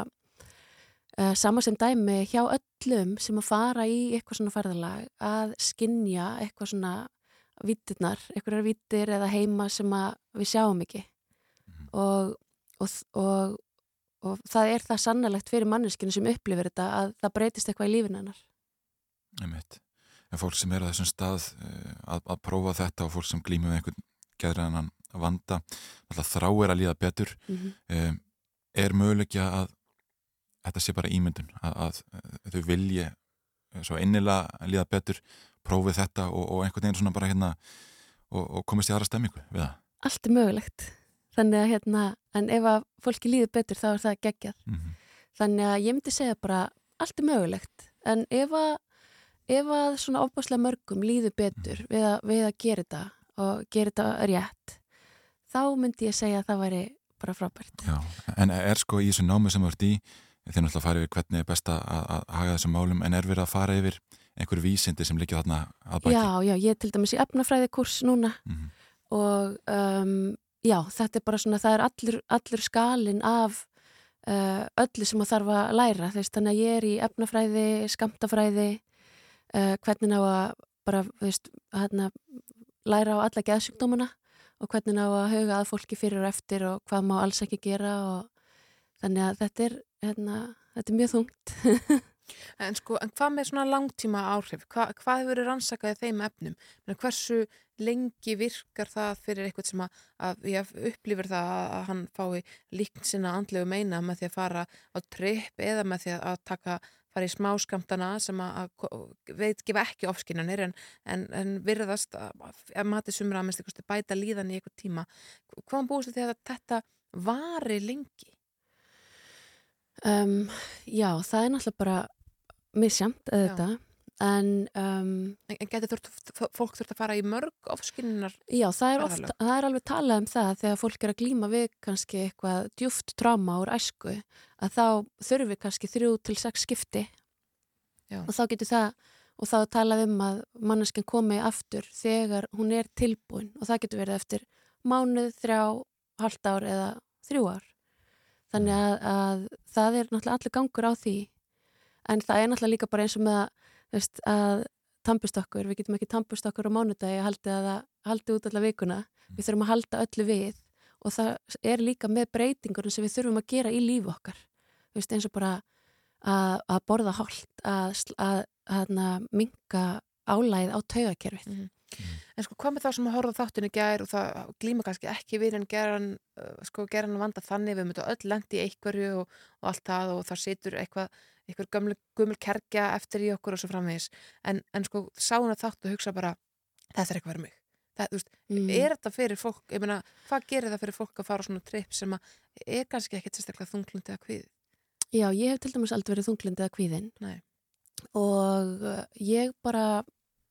Speaker 13: uh, sama sem dæmi hjá öllum sem að fara í eitthvað svona ferðalag að skinja eitthvað svona vittirnar, eitthvað vittir eða heima sem við sjáum ekki. Og, og, og, og það er það sannalegt fyrir manneskinu sem upplifir þetta að það breytist eitthvað í lífinu hennar.
Speaker 4: En fólk sem er á þessum stað eh, að, að prófa þetta og fólk sem glýmur með einhvern geðræðanan vanda, alltaf þráir að líða betur,
Speaker 13: Mhm.
Speaker 4: um, er mögulegja að þetta sé bara ímyndun, að, að eh, þau vilji svo innilega að líða betur, prófið þetta og, og einhvern veginn svona bara hérna og, og komist í aðra stemmingu við það.
Speaker 13: Allt er mögulegt. Þannig að hérna, en ef að fólki líður betur þá er það geggjað.
Speaker 4: Mhm.
Speaker 13: Þannig að ég myndi segja bara allt er mögulegt. En ef að, ef að svona ofbáslega mörgum líður betur við að, við að gera þetta og gera þetta rétt, þá myndi ég segja að það væri bara frábært.
Speaker 4: Já, en er sko í þessu námi sem þú ert í, þeir náttúrulega fara yfir hvernig er best að, að haga þessum málum en er verið að fara yfir einhver vísindi sem liggja þarna að baki
Speaker 13: Já, já, ég er til dæmis í efnafræði kurs núna
Speaker 4: Mhm.
Speaker 13: og um, já, þetta er bara svona, það er allur, allur skalin af uh, öllu sem að þarf að læra, þess, þannig að ég er í efnafræði, skamtafræði, uh, hvernig á að bara, veist, hérna, læra á alla geðsjúkdómana og hvernig á að huga að fólki fyrir og eftir og hvað má alls ekki gera og þannig að þetta er, hérna, þetta er mjög þungt. *laughs*
Speaker 3: En sko, en hvað með svona langtíma áhrif? Hva, hvað hefur verið rannsakað í þeim efnum? Hversu lengi virkar það fyrir eitthvað sem að, að ég upplifir það að, hann fái líkn sinna andlegu meina með því að fara á tripp eða með því að taka fara í smáskamtana sem að, að veit gefa ekki ofskinanir en, en, en virðast að, að mati sumra að minnst bæta líðan í eitthvað tíma. Hvaðan búist þið að þetta vari lengi?
Speaker 13: Um, já, það er náttúrulega bara misjamt auðvitað en um,
Speaker 3: En, getur fólk þurft að fara í mörg ofskinnar?
Speaker 13: Já, það er, oft, það er alveg talað um það þegar fólk er að glíma við kannski eitthvað djúft tráma úr æsku að þá þurfi kannski þrjú til sex skipti
Speaker 3: Já.
Speaker 13: og þá getur það og þá talað um að manneskinn komi aftur þegar hún er tilbúin og það getur verið eftir mánuð, þrjá, halvt ár eða þrjú ár þannig að, að það er náttúrulega allir gangur á því en það er náttúrulega líka bara eins og með að, veist, að tampust okkur, við getum ekki tampust okkur á mánudagi að haldi, að það, haldi út alla vikuna. Við þurfum að halda öllu við og það er líka með breytingunum sem við þurfum að gera í lífi okkar. Veist, eins og bara að, að borða holt að, að, að, að minka álæð á taugakerfið.
Speaker 3: En sko hvað með það sem að horfa þáttinu gær og það glíma kannski ekki við en geran, uh, sko, geran vanda þannig við myndum öll lendi í einhverju og, og allt það og það situr eitthvað eitthvað gömul, gömul kerkja eftir í okkur og svo framvegis en, en sko sána þátt og hugsa bara þetta er eitthvað fyrir mig það, veist,
Speaker 13: Mm.
Speaker 3: er þetta fyrir fólk, ég meina hvað gerir það fyrir fólk að fara á svona tripp sem að er kannski ekkit sérstaklega þunglund eða hvið
Speaker 13: Já, ég hef til dæmis aldrei verið þunglindi eða kvíðin
Speaker 3: Nei.
Speaker 13: og uh, ég bara,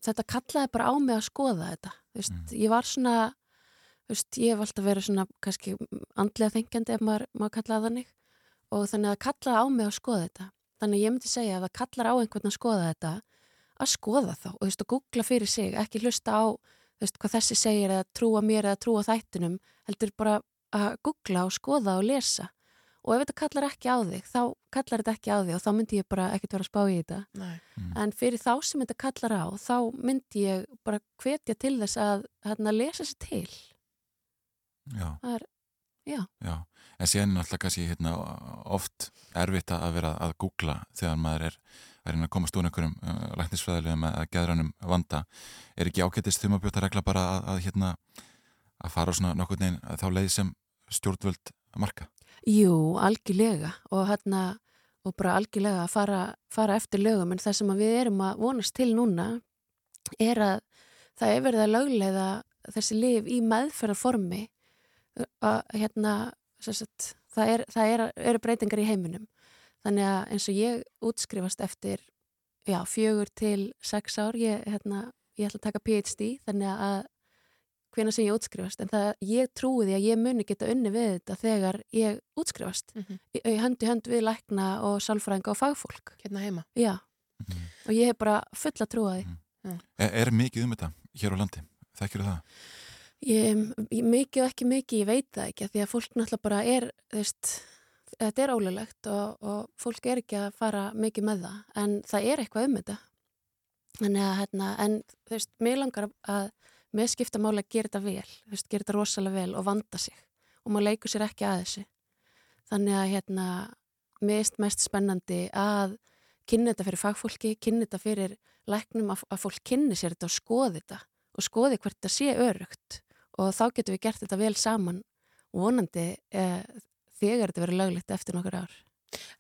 Speaker 13: þetta kallaði bara á mig að skoða þetta. Veist, Ég var svona, veist, ég hef alltaf verið svona kannski andlega þengjandi ef maður, maður kallaði þannig og þannig að kallaði á mig að skoða þetta. Þannig að ég myndi segja að það kallar á einhvern að skoða þetta, að skoða þá og þú veist, að googla fyrir sig, ekki hlusta á þú veist, hvað þessi segir eða trúa mér eða trúa þættinum, heldur bara að googla og skoða og lesa og ef þetta kallar ekki á þig, þá kallar þetta ekki á þig og þá myndi ég bara ekkert vera að spá í þetta
Speaker 3: Nei.
Speaker 13: en fyrir þá sem þetta kallar á þá myndi ég bara hvetja til þess að hérna, lesa sér til
Speaker 4: Já.
Speaker 13: það er, já,
Speaker 4: Já, en síðan er náttúrulega kannski hérna, oft erfitt að vera að googla þegar maður er að reyna að komast úr einhverjum uh, læknisfræðilegum eða geðrænum vanda. Er ekki ágætist þumabjóta regla bara að, að, hérna, að fara á svona nokkurn veginn þá leið sem stjórnvöld marka?
Speaker 13: jú, algjörlega og hérna og bara algjörlega að fara, fara eftir lögum en það sem að við erum að vonast til núna er að það er verið að lögleiða þessi lif í meðferðarformi að hérna sagt, það, er, það er, eru breytingar í heiminum. Þannig að eins og ég útskrifast eftir já, fjögur til sex ár ég, hérna, ég ætla að taka PhD þannig að hvena sem ég útskrifast en það, ég trúi því að ég muni geta unni við þetta þegar ég útskrifast.
Speaker 3: Mhm.
Speaker 13: í, í hönd í hönd við lækna og sálfræðinga og fagfólk.
Speaker 3: Hérna heima.
Speaker 13: Já, og ég hef bara fulla trúa því.
Speaker 4: Er, er mikið um þetta hér á landi? Þekkir það?
Speaker 13: Ég, ég, mikið og ekki mikið, ég veit það ekki því að fólk náttúrulega bara er veist, þetta er ólulegt og, og fólk er ekki að fara mikið með það en það er eitthvað um þetta að, hérna, en þú veist, mér langar að með skipta máli að gera þetta vel, þú veist, gera þetta rosalega vel og vanda sig og maður leikur sér ekki að þessu. Þannig að, hérna, mér erst mest spennandi að kynna þetta fyrir fagfólki, kynna þetta fyrir læknum að, að fólk kynni sér þetta og skoði þetta og skoði hvert þetta sé örugt og þá getum við gert þetta vel saman vonandi eh, þegar þetta verður löglegt eftir nokkur ár.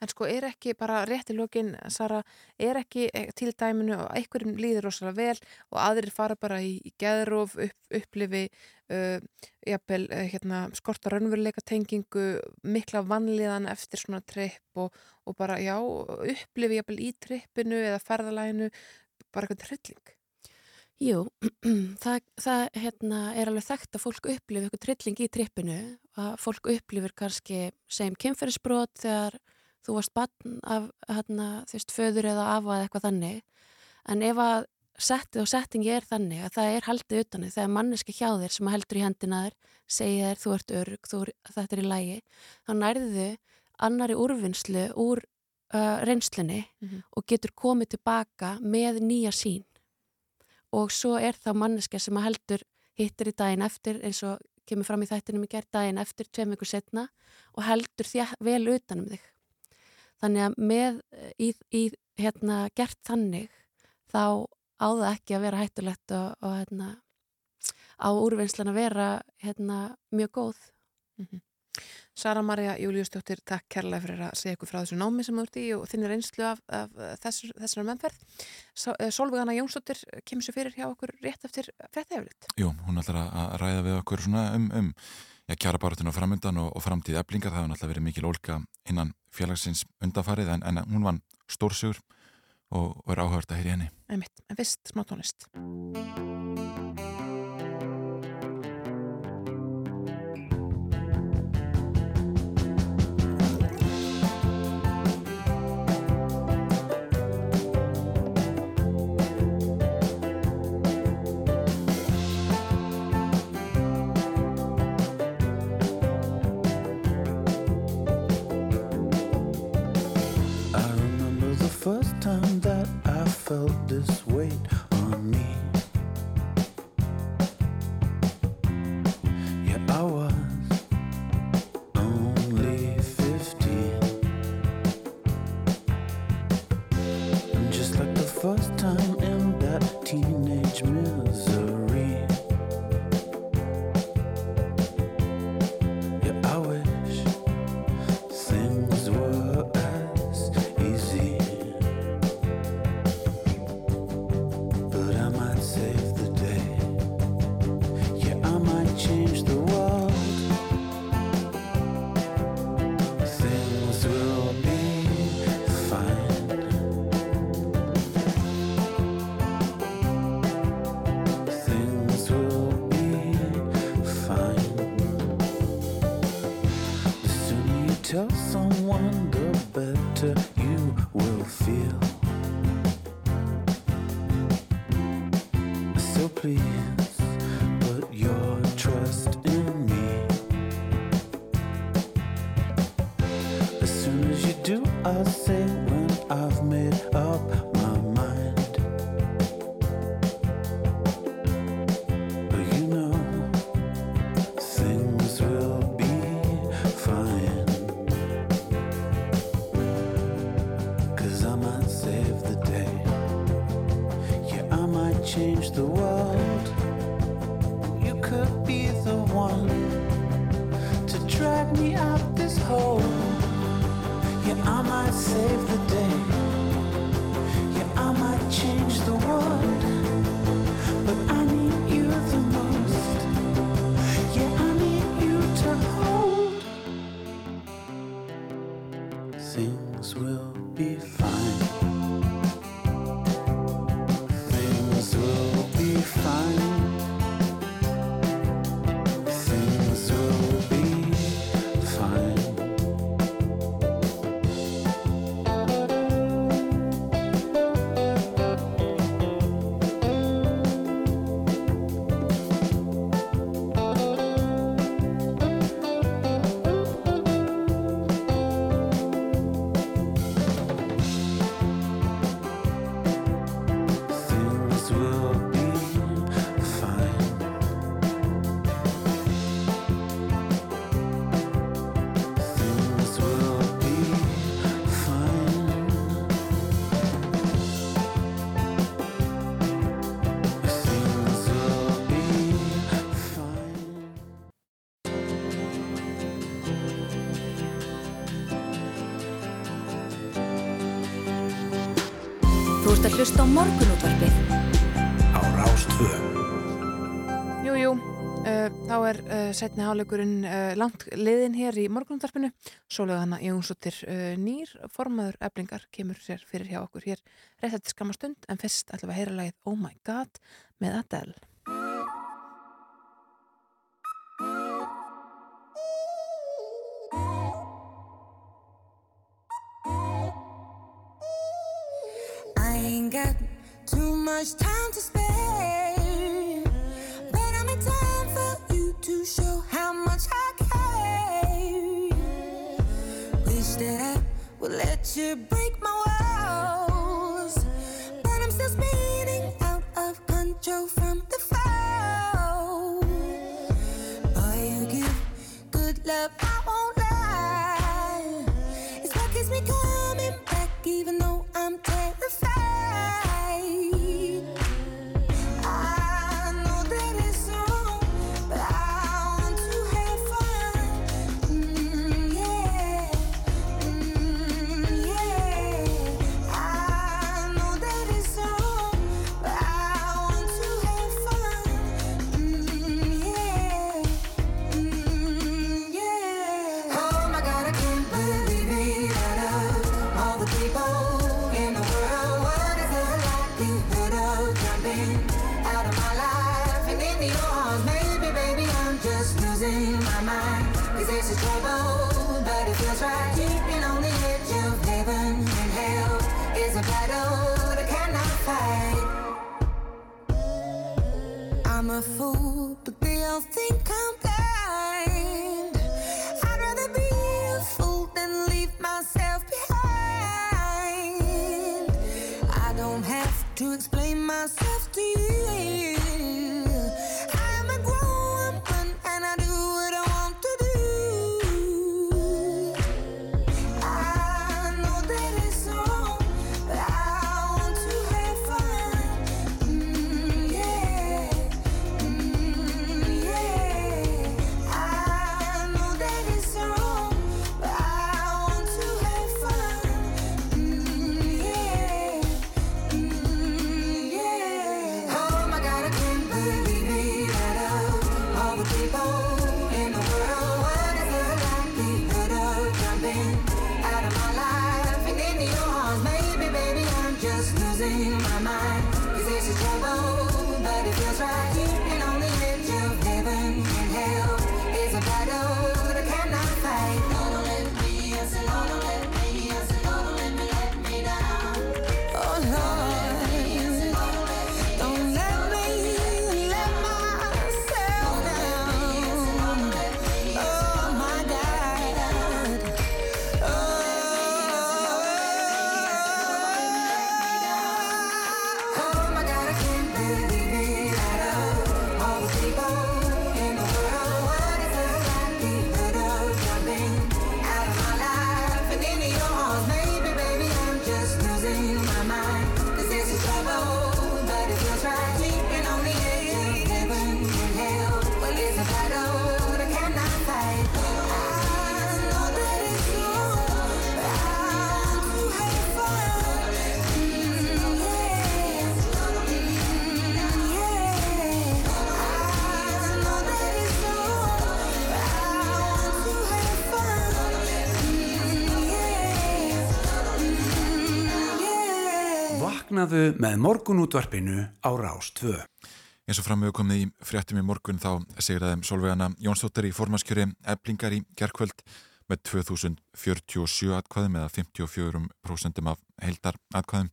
Speaker 3: En sko er ekki bara rétt í lokin, Sara, er ekki eh, til dæminu og einhverjum líður rosalega vel og aðrir fara bara í, í geðróf, upp, upplifi, uh, jafnvel, uh, hérna, skorta raunveruleika tengingu, mikla vanlíðan eftir svona tripp og, og bara, já, upplifi jafnvel í trippinu eða ferðalæginu, bara eitthvað hrylling.
Speaker 13: Jú, *clears throat* það, það hérna, er alveg þekkt að fólk upplifir eitthvað trilling í trippinu að fólk upplifir kannski segjum kynferðisbrot þegar þú varst barn af hérna, þú veist, föður eða afa eða eitthvað þannig en ef að settið og settingi er þannig að það er haldið utan þig, þegar manneski hjá þér sem heldur í hendina þér, segja þér þú ert örg, þú, þetta er í lægi þá nærðu annari úrvinnslu úr uh, reynslunni
Speaker 3: Mhm.
Speaker 13: og getur komið tilbaka með nýja sín og svo er það manneska sem að heldur hittir í daginn eftir eins og kemur fram í þættinum í gerð daginn eftir tveim vikur setna og heldur þér vel utanum þig. Þannig að með í, í hérna gert þannig þá á það ekki að vera hættulegt og, og hérna á úrvinnslan að vera hérna mjög góð
Speaker 3: Sara Maria Júliusdóttir, takk kærlega fyrir að segja ykkur frá þessu námi sem þú ert í og þinni reynslu af, af þessar, þessar mennferð. Solveigana Jónsdóttir kemur sér fyrir hjá okkur rétt eftir fréttaeflut.
Speaker 4: Jú, hún ætlar að að ræða við okkur svona um, um já, kjara baratun og framöndan og, og framtíð eblingar. Það hefur náttúrulega verið mikil ólka innan félagsins undanfarið en, en hún vann stórsugur og, er áhört að heyri henni.
Speaker 3: Einmitt, en fyrst smá tónlist.
Speaker 14: Felt this weight
Speaker 1: Hlusta á morgunútvarpið
Speaker 2: á Rástvö.
Speaker 3: Jú, jú, uh, þá er uh, setni háleikurinn uh, langt liðin hér í morgunundarpinu. Sólega hana Jónsdóttir uh, nýr formaður eblingar kemur sér fyrir hjá okkur hér rétt eftir skamma stund en fyrst ætlum við að heyra lagið Oh My God með Adele.
Speaker 15: Too much time to spare. But I'm in time for you to show how much I care. Wish that I would let you break my walls. But I'm still spinning out of control from the all think I'm blind. I'd rather be a fool than leave myself behind. I don't have to explain in my mind. You think it's trouble, but it feels right here.
Speaker 2: Vaknaðu með morgunútvarpinu á Rástvö.
Speaker 4: eins og framöfu komið í fréttum í morgun þá segir aðeim Solveigana Jónsdóttir í formanskjöri eblingar í gerkvöld með 2047 atkvæðum eða 54% af heildar atkvæðum.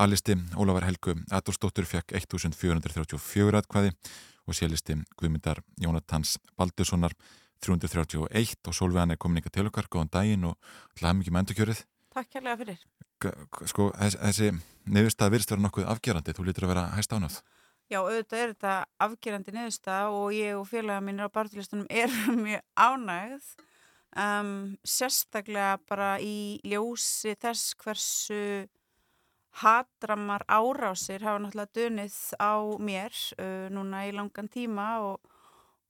Speaker 4: A-listi Ólafar Helgu Adolfsdóttir fekk 1434 atkvæði og sélisti Guðmyndar Jónatans Baldurssonar 331 og Solveigana er komin ykkar til okkar, góðan daginn og hlaðum ekki með endurkjörið.
Speaker 16: Takk kærlega fyrir.
Speaker 4: Sko, þessi, niðurstað virðist vera nokkuð afgerandi, þú lítur að vera hæst ánað.
Speaker 16: Já, auðvitað er þetta afgerandi niðurstað og ég og félaga mínir á barðulistunum erum *laughs* mjög ánægð. Um, sérstaklega bara í ljósi þess hversu hatramar árásir hafa náttúrulega dönið á mér uh, núna í langan tíma og,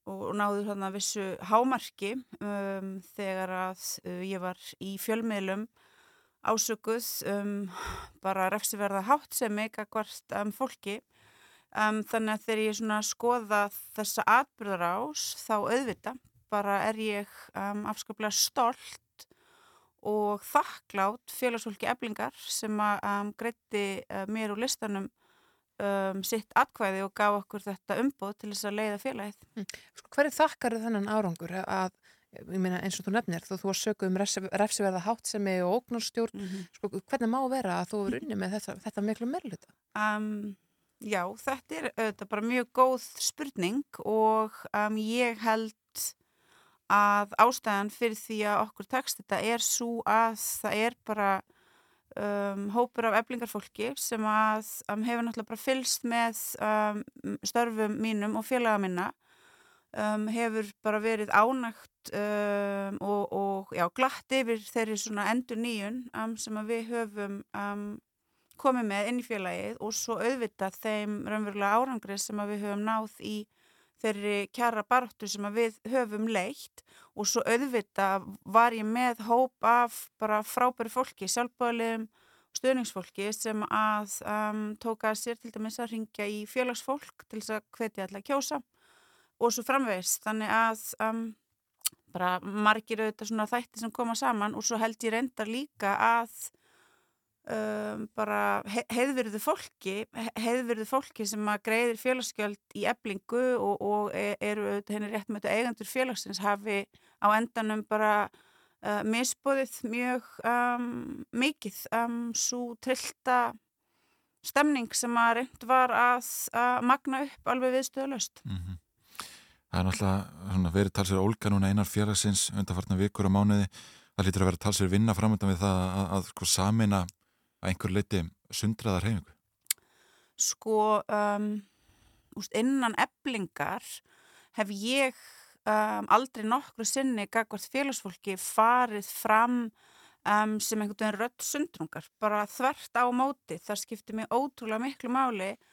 Speaker 16: og náðu þarna vissu hámarki um, þegar að uh, ég var í fjölmiðlum ásökuð um, bara refsiverða háttsemi gagvart um, fólki. Um, þannig að þegar ég skoða þessa atbyrðarás þá auðvita bara er ég um, afskaplega stolt og þakklátt félagsfólki eblingar sem að um, greitti uh, mér úr listanum um, sitt atkvæði og gaf okkur þetta umboð til þess að leiða félagið.
Speaker 3: Sko, hverju þakkar þennan árangur? Að meina eins og þú nefnir, þú, þú var sökuð um refsiverða háttsemi og ógnarstjórn,
Speaker 16: Mhm.
Speaker 3: sko, hvernig má vera að þú er unni með þetta, þetta miklu meirluta?
Speaker 16: Um, já, þetta er auðvitað bara mjög góð spurning og um, ég held að ástæðan fyrir því að okkur tekst þetta er svo að það er bara um, hópur af eflingarfólki sem að um, hefur náttúrulega bara fylst með um, störfum mínum og félaga minna hefur bara verið ánægt um, og, og já, glatt yfir þeirri svona endur nýjun um, sem við höfum um, komið með inn í félagið og svo auðvitað þeim raunverulega árangri sem við höfum náð í þeirri kjara baráttu sem við höfum leitt. Og svo auðvitað var ég með hóp af bara frábæri fólki, sjálfbáðilegum stöðningsfólki sem að um, tóka sér til dæmis að ringja í félagsfólk til þess að hvetja allar kjósa og svo framvegis. Þannig að um, bara margir auðvitað svona þætti sem koma saman og svo held ég reyndar líka að um, bara he heiðvirðu fólki he- heiðvirðu fólki sem að greiðir félagsgjöld í eblingu og, og e- eru henni rétt með eigendur félagsins hafi á endanum bara uh, misbóðið mjög um, mikið um, svo trillta stemning sem að reynd var að, að magna upp alveg viðstöðlöst.
Speaker 4: Það er náttúrulega verið talsir ólga núna einar félagsins undanfarnar vikur á mánuði. Það lítur að vera talsir vinna framöndan við það að, að sko, samina að einhver leiti sundraðar heimingu.
Speaker 16: Sko, um, úst, innan eblingar hef ég um, aldrei nokkru sinni gagvart félagsfólki farið fram um, sem einhvern veginn rödd sundrungar, bara þvert á móti. Það skiptir mig ótrúlega miklu máli að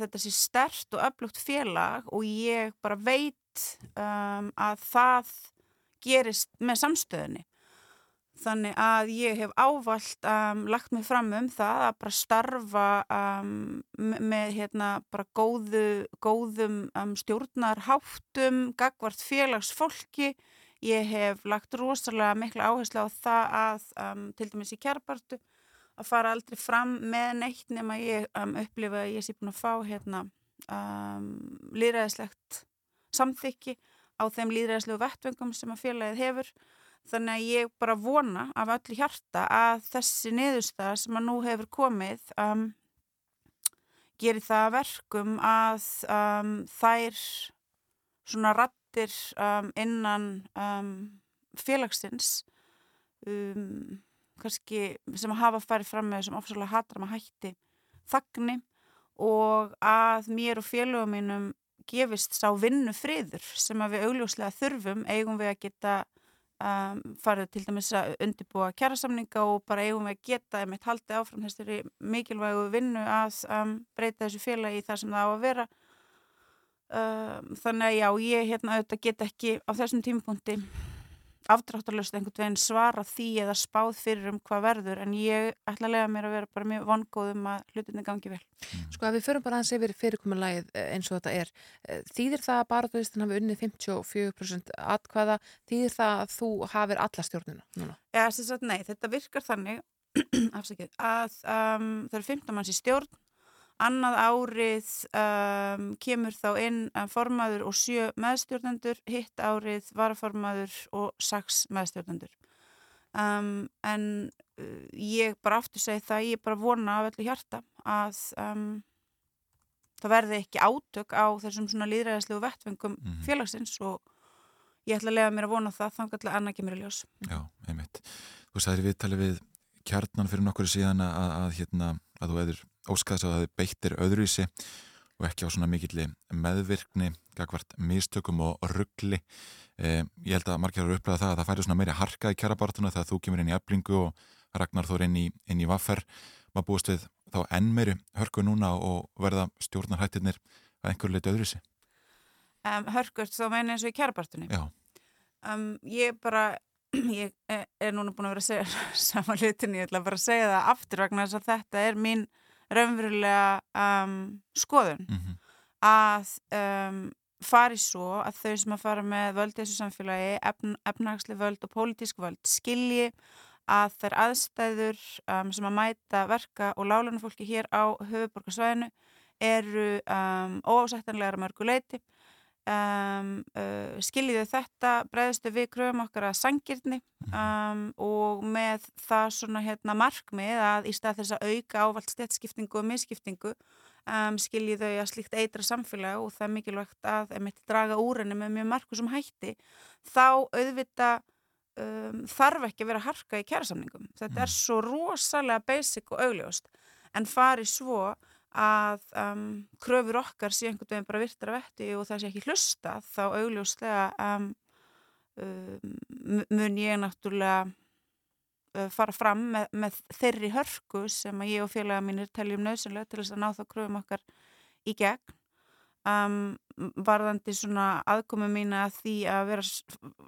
Speaker 16: þetta sé stert og öflugt félag og ég bara veit um, að það gerist með samstöðunni. Þannig að ég hef ávalt um, lagt mig fram um það að bara starfa um, me- með hérna bara góðu, góðum um, stjórnarháttum, gagvart félagsfólki. Ég hef lagt rosalega mikla áherslu á það að um, til dæmis í kjærbartu að fara aldrei fram með neitt nema ég um, upplifa að ég sé búin að fá hérna um, líðræðislegt samþykki á þeim líðræðislegu vettvöngum sem að félagið hefur. Þannig að ég bara vona af öllu hjarta að þessi niðurstaða sem að nú hefur komið um, gerir það að verkum að um, þær svona rattir um, innan um, félagsins um, kannski sem hafa farið fram með þessum ofsalega hatrama hætti þagni og að mér og félögum mínum gefist sá vinnu friður sem að við augljóslega þurfum eigum við að geta um, farið til dæmis að undibúa kjærasamninga og bara eigum við að geta einmitt haldið áfram þessari mikilvægu vinnu að um, breyta þessu félagi í það sem það á að vera. Um, þannig að já, ég hérna auðvitað get ekki á þessum tímapunkti afdráttarlöst einhvern veginn svara því eða spáð fyrir um hvað verður en ég ætla að lega mér að vera bara mjög vongóð um að hlutinni gangi vel.
Speaker 3: Sko að við förum bara aðeins yfir fyrirkomulægið eins og þetta er. Eh, Þýðir það að baráttuðistin hafi unnið 54% atkvæða, þýðir það að þú hafir alla stjórnina núna?
Speaker 16: Já, sem sagt, nei, þetta virkar þannig *clears throat* afsakið, að um, það eru 15 manns í stjórn annað árið um, kemur þá inn um, formaður og sjö meðstjórnendur, hitt árið varaformaður og sex meðstjórnendur. Um, en uh, ég bara aftur segi það, ég bara vona af öllu hjarta að um, það verði ekki átök á þessum svona líðræðislegu vettvöngum félagsins og ég ætla að lega mér að vona það þannig að annað kemur í ljós.
Speaker 4: Já, einmitt. Þú sagðir við talið við kjarnan fyrir nokkur síðan að, að, hérna, að þú hefur óskaðs að það beittir öðruvísi og ekki á svona mikilli meðvirkni, gagvart mistökum og ruggli. Eh, ég held að margir eru upplegað það að það færi svona meiri harka í kjarabartuna þegar þú kemur inn í eblingu og Ragnar Þór inn í, inn í vaffer. Maður búist við þá enn meiri hörku núna og verða stjórnarhættirnir að einhverju leiti öðruvísi.
Speaker 16: um, hörkurt þá meina eins og í kjærabartunni
Speaker 4: Já.
Speaker 16: um, ég bara *clears throat* ég er, er núna búin að vera að segja *laughs* sama hlutin, ég ætla bara að segja það aftur vegna þess að þetta er mín raunverulega um, skoðun. Að um, fari svo að þau sem að fara með völd í þessu samfélagi, efn, efnagsli völd og pólitísk völd skilji að þær aðstæður um, sem að mæta verka og lálunum fólki hér á höfuborgarsvæðinu eru um, óásættanlegar að mörgu leiti um, uh, skiljiðu þetta bregðustu við kröfum okkar að sangirni um, og með það svona hérna markmið að í stað þess að auka ávalt stéttskiptingu og misskiptingu um, skiljiðu að slíkt eitra samfélag og það er mikilvægt að emitt draga úr henni með mjög markusum hætti þá auðvita um, þarf ekki að vera harka í kjærasamningum. Þetta er svo rosalega basic og augljóst. En fari svo að um, kröfur okkar sé einhvern veginn bara virtar að vetti og það sé ekki hlusta þá augljóslega um, um, mun ég náttúrulega uh, fara fram með, með þeirri hörku sem að ég og félaga mínir teljum nöðsynlega til þess að ná þá kröfum okkar í gegn. Um, varðandi svona aðkomu mína að því að vera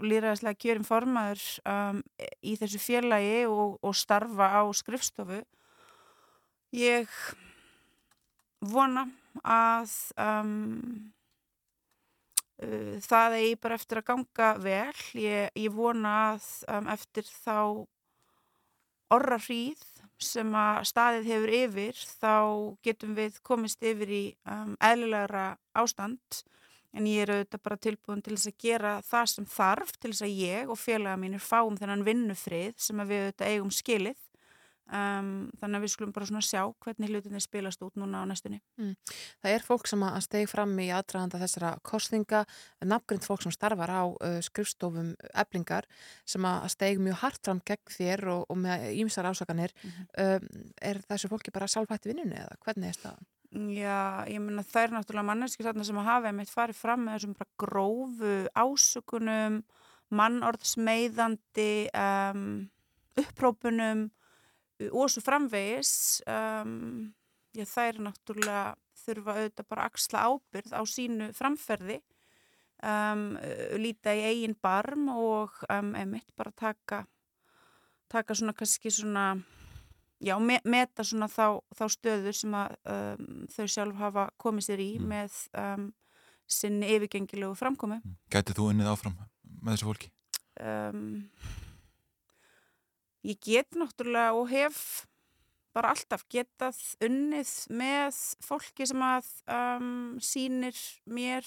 Speaker 16: líraðislega kjörin formaður um, í þessu félagi og, og starfa á skrifstofu ég vona að um, uh, það eigi bara eftir að ganga vel. Ég, ég vona að um, eftir þá orra hríð sem að staðið hefur yfir þá getum við komist yfir í um, eðlilegra ástand. En ég er auðvitað bara tilbúin til þess að gera það sem þarf til þess að ég og félaga mínir fáum þennan vinnufrið sem við auðvitað eigum skilið um, þannig að við skulum bara svona sjá hvernig hlutinni spilast út núna á næstunni
Speaker 3: Mm. Það er fólk sem að stegi fram í aðdraganda þessara kostninga, nafngrind fólk sem starfar á uh, skrifstofum eblingar sem að stegi mjög hart fram gegn þér og, og með ímsar ásakanir. um, er þessu fólki bara sálfætti vinnunni eða hvernig er staðan?
Speaker 16: Já, ég meina það er náttúrulega manneskir þarna sem að hafa einmitt farið fram með þessum bara grófu ásökunum, mannorðsmeiðandi um, upprópunum og svo framvegis um, já, er náttúrulega þurfa auðvitað bara að axla ábyrð á sínu framferði um, líta í eigin barm og um, einmitt bara taka taka svona kannski svona já, me meta svona þá, þá stöður sem að um, þau sjálf hafa komið sér í með um, sinni yfirgengilegu framkomi
Speaker 4: Gætið þú unnið áfram með þessu fólki?
Speaker 16: um, ég get náttúrulega og hef bara alltaf getað unnið með fólki sem að um, sýnir mér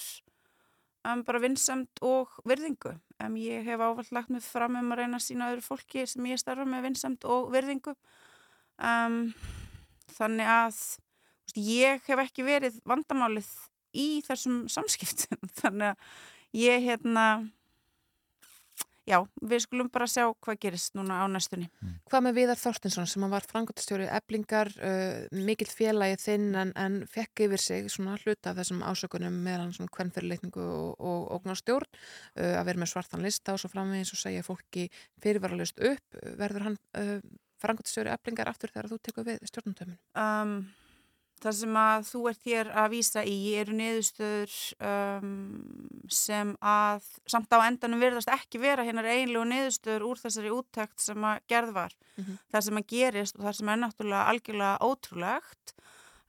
Speaker 16: um, bara vinsamt og virðingu. Um, ég hef ávallt lagt mig fram um að reyna að sína öðru fólki sem ég starfa með vinsamt og virðingu. Þannig að ég hef ekki verið vandamálið í þessum samskiptum. *laughs* þannig að ég hérna já, við skulum bara sjá hvað gerist núna á næstunni.
Speaker 3: Hvað með Viðar Þorstinsson sem hann var frangotastjóri eblingar, uh, mikill félagi þinn en, en fekk yfir sig svona hluta af þessum ásökunum meðan svona hvernfyrirleikningu og, og ógnarstjórn uh, að vera með svartan lista og svo framvegis og segja fólki fyrirvaralust upp. Verður hann uh, frangotastjóri eblingar aftur þegar þú tekur við stjórnumtömmun?
Speaker 16: Um, það sem að þú ert hér að vísa í eru niðurstöður um, sem að samt á endanum virðast ekki vera hennar einlegu niðurstöður úr þessari úttækt sem að gerð var.
Speaker 3: Mhm.
Speaker 16: Það sem að gerist og það sem er náttúrulega algjörlega ótrúlegt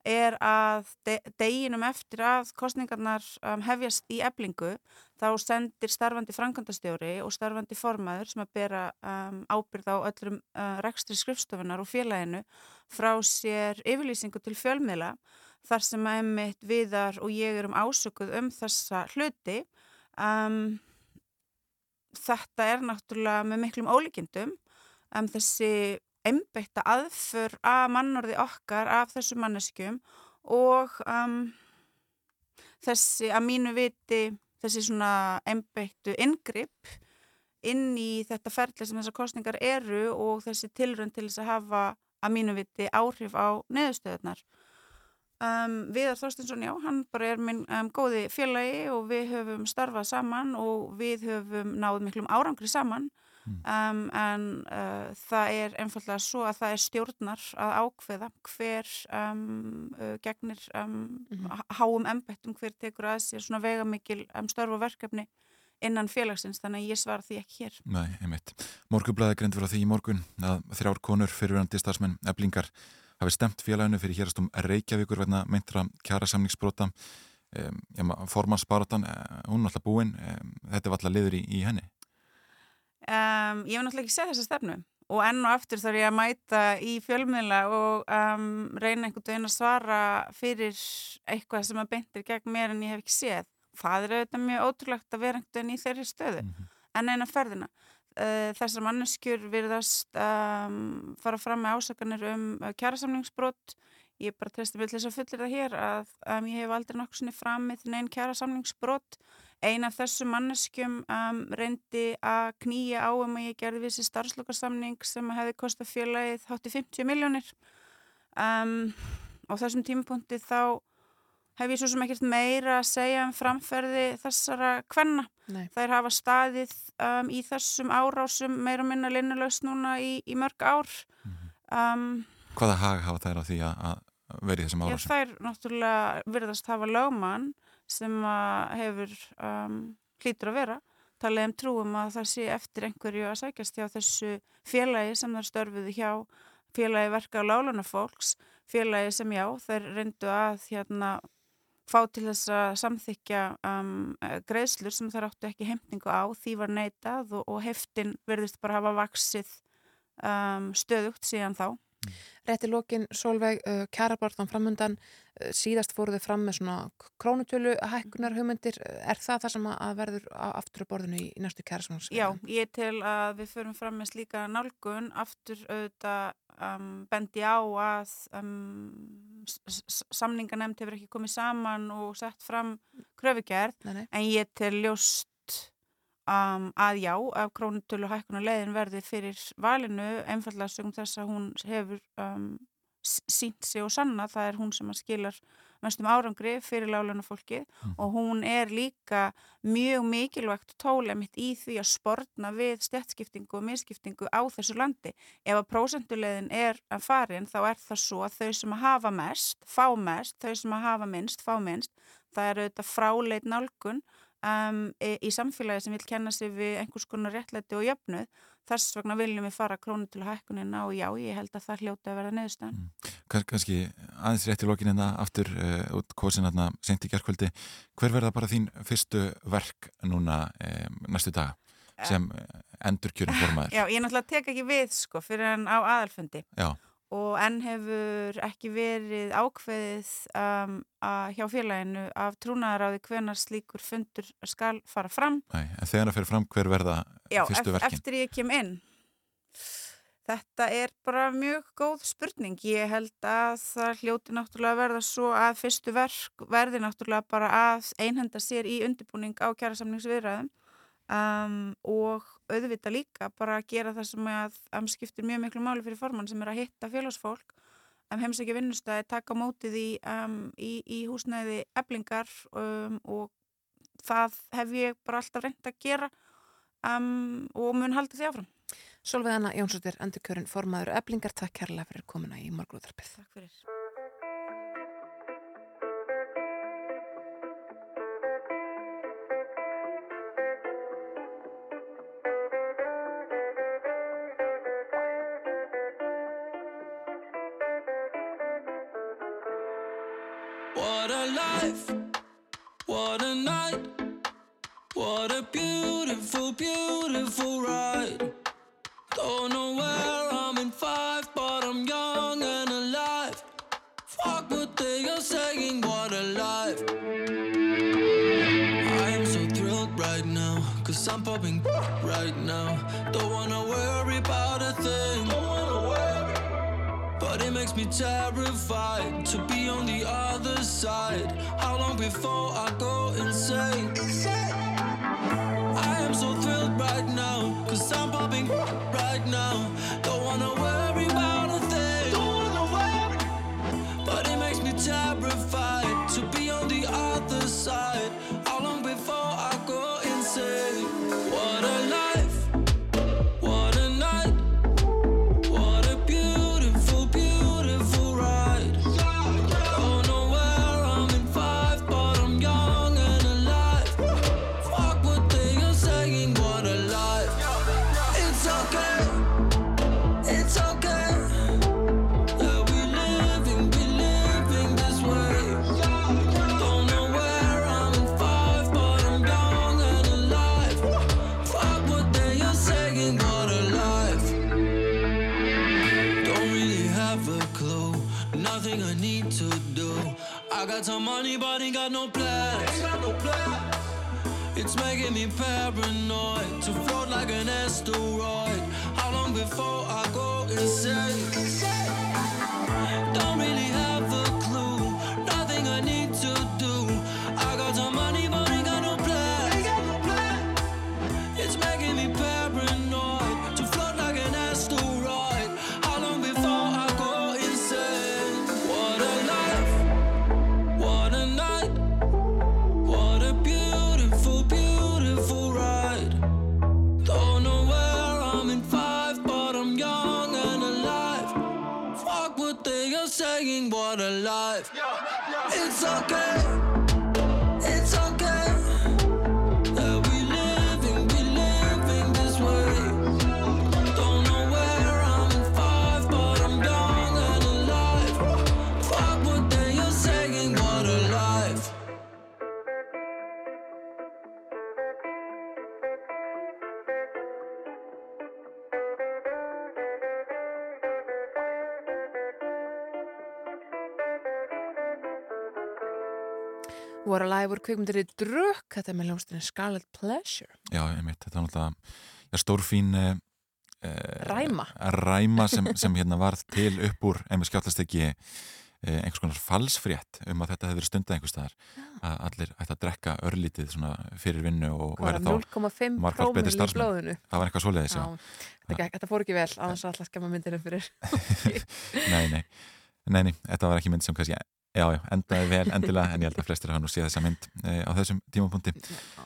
Speaker 16: er að de deginum eftir að kostningarnar um, hefjast í eblingu þá sendir starfandi frankandastjóri og starfandi formaður sem að bera um, ábyrð á öllum uh, rekstri skrifstofunar og félaginu frá sér yfirlýsingu til fjölmiðla þar sem að einmitt viðar og ég erum ásökuð um þessa hluti. Um, þetta er náttúrulega með miklum ólíkindum um, þessi einbeitta aðför að mannorði okkar af þessu manneskjum og um, þessi að mínu viti þessi svona einbeittu ingripp inn í þetta ferli sem þessar kostningar eru og þessi tilrönd til þess að hafa að mínu viti áhrif á neðustöðunar. Um, Viðar Þorstinsson, já, hann bara er minn um, góði félagi og við höfum starfað saman og við höfum náð miklum árangri saman um, en uh, það er einfallega svo að það er stjórnar að ákveða hver um, uh, gegnir um, háum embættum, hver tekur að sér svona veigamikil um, störf og verkefni innan félagsins, þannig að ég svara því ekki hér.
Speaker 4: Nei, einmitt. Morgunblæði greint fyrir því í morgun að þrjár konur fyrirverandi starfsmenn eblingar hafi stemt félaginu fyrir hérastum Reykjavíkur vegna meintra kjara samningsbrota um, formansbarotan, uh, hún er alltaf búin. Um, þetta var alltaf liður í, í henni
Speaker 16: Um, ég hef náttúrulega ekki séð þessa stefnu og enn og aftur þarf ég að mæta í fjölmiðla og um, reyna einhvern veginn að svara fyrir eitthvað sem að beintir gegn mér en ég hef ekki séð. það er auðvitað mjög ótrúlegt að vera einhvern veginn í þeirri stöðu en eina ferðina. Uh, þessar manneskjur virðast um, fara fram með ásakanir um kjærasamningsbrot ég bara treysti mig til þess að fullir það hér að ég hef aldrei nokkuð sinni framið neinn kjærasamningsbrot ein af þessum manneskjum um, reyndi að knýja á um að ég gerði við þessi starfslokarsamning sem hefði kostað félagið hátti 50 miljónir um, á þessum tímapunkti þá hef ég svo sem ekkert meira að segja um framferði þessara kvenna.
Speaker 3: Nei.
Speaker 16: Þær hafa staðið um, í þessum árásum meira og minna linnulegst núna í, í mörg ár. Um,
Speaker 4: Hvaða hag hafa þær á því að, í þessum
Speaker 16: Já,
Speaker 4: árásum?
Speaker 16: þær náttúrulega virðast hafa lögmann sem hefur um, hlýtur að vera talið um trúum að það sé eftir einhverju að sækjast hjá þessu félagi sem þær störfuðu hjá félagi verka á láluna fólks félagi sem já, þær reyndu að hérna fá til þess að samþykja um, greiðslur sem þær áttu ekki heimtingu á, því var neitað og, og heftin verðist bara hafa vaksið um, stöðugt síðan þá.
Speaker 3: Rétti lókin, Solveig, uh, kjærabartan framundan, uh, síðast fóruð þið fram með svona krónutölu hækkunar hugmyndir. Er það það sem að verður aftur á borðinu í, næstu kjærasamans?
Speaker 16: Já, ég tel að við förum fram með slíka nálgun aftur auðvitað um, bendi á að um, samninganemnd hefur ekki komið saman og sett fram
Speaker 3: nei.
Speaker 16: en ég tel ljóst um, að já, að krónutölu hækkunar leiðin verði fyrir valinu einfallega sögum þess að hún hefur um, s- sýnt sig og sanna, það er hún sem að skilar mestum árangri fyrir láluna fólki og hún er líka mjög mikilvægt tóla mitt í því að sportna við stjættskiptingu og misskiptingu á þessu landi. Ef að prósentulegin er að farin þá er það svo að þau sem að hafa mest, fá mest, þau sem að hafa minnst, fá minnst. Það er auðvitað fráleit nálgun um, í, samfélagi sem vil kenna sig við einhvers konar réttlæti og jöfnuð. Þess vegna viljum við fara krónu til hækkunina og já, ég held að það hljóta að verða neðustan.
Speaker 4: Kann, kannski aðeins rétt í lokin hérna aftur uh, út kosin hérna sent í gerkvöldi hver verða bara þín fyrstu verk núna um, næstu daga sem uh, endur kjörum formaður
Speaker 16: Já, ég náttúrulega tek ekki við sko fyrir en á aðalfundi.
Speaker 4: Já.
Speaker 16: Og enn hefur ekki verið ákveðið um, hjá félaginu af trúnaðaráði hvenar slíkur fundur skal fara fram.
Speaker 4: Nei, en þegar það fyrir fram hver verða
Speaker 16: Já,
Speaker 4: fyrstu verkin
Speaker 16: eftir ég kem inn. Þetta er bara mjög góð spurning. Ég held að það hljóti náttúrulega að verða svo að fyrstu verk verði náttúrulega bara að einhenda sér í undirbúning á kjærasamningsviðræðum um, og auðvita líka bara að gera það sem að um, skiptir mjög miklu máli fyrir formann sem er að hitta félagsfólk um, heimsækja vinnustæði, taka mótið í, um, í, í húsnæði eblingar um, og það hef ég bara alltaf reynd að gera um, og mun halda því áfram.
Speaker 3: Solveig Anna Jónsdóttir, endur kjörin formaður eblingar, takk kærlega fyrir komuna í morgunúðarpið.
Speaker 16: Takk fyrir.
Speaker 17: Right now. Don't wanna worry about a thing. But it makes me terrified to be on the other side. How long before I go insane? I got some money, but ain't got no plans. It's making me paranoid to float like an asteroid. How long before I go insane?
Speaker 3: Voru að lægur kvikmyndir í drukk þetta er með hljómsdurinn Scarlet Pleasure
Speaker 4: Já, einmitt, þetta var náttúrulega stórfín uh,
Speaker 3: Ræma.
Speaker 4: ræma sem, sem hérna varð til upp úr einmitt skjáttast ekki einhvers konar falsfrétt um að þetta hefur verið stundað einhvers staðar að allir ætti að drekka örlítið fyrir vinnu og
Speaker 3: var
Speaker 4: þá
Speaker 3: 0,5
Speaker 4: margfalt betri starfsmenn. Það var eitthvað svoleiðis, já.
Speaker 3: Þetta, þetta fór ekki vel að alltaf skemma myndinu fyrir *laughs*
Speaker 4: nei, nei, nei, nei, þetta var ekki mynd sem kannski, já, já, endaði vel endilega, en ég held að flestir hafa nú séð þessa mynd e, á þessum tímapunkti.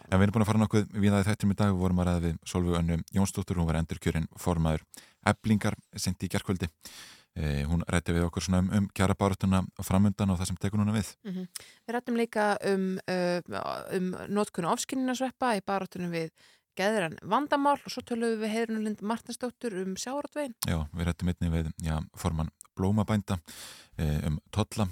Speaker 4: En við erum búin að fara nokkuð við það í þættum í dag, við vorum að ræða við Solveig Önnu Jónsdóttur, hún var endurkjörinn formaður eblingar sendi í gerkvöldi. E, hún rætti við okkur svona um, um kjara barátuna og framundan og það sem tekur núna við.
Speaker 3: Mhm. Við rættum líka um, uh, um notkunni ofskinninarsveppa í barátunum við geðran vandamál og svo töluðum við Heiðrun Lind Martinsdóttur um sjáratvegin.
Speaker 4: Já, við rættum einnig við já, formann blómabænda um tolla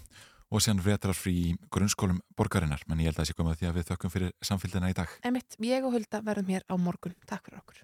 Speaker 4: og síðan frétrar frí grunnskólum borgarinnar, menn ég held að það sé komið að því að við þökkum fyrir samfélgina í dag.
Speaker 3: Emitt, ég og Hulda verðum hér á morgun. Takk fyrir okkur.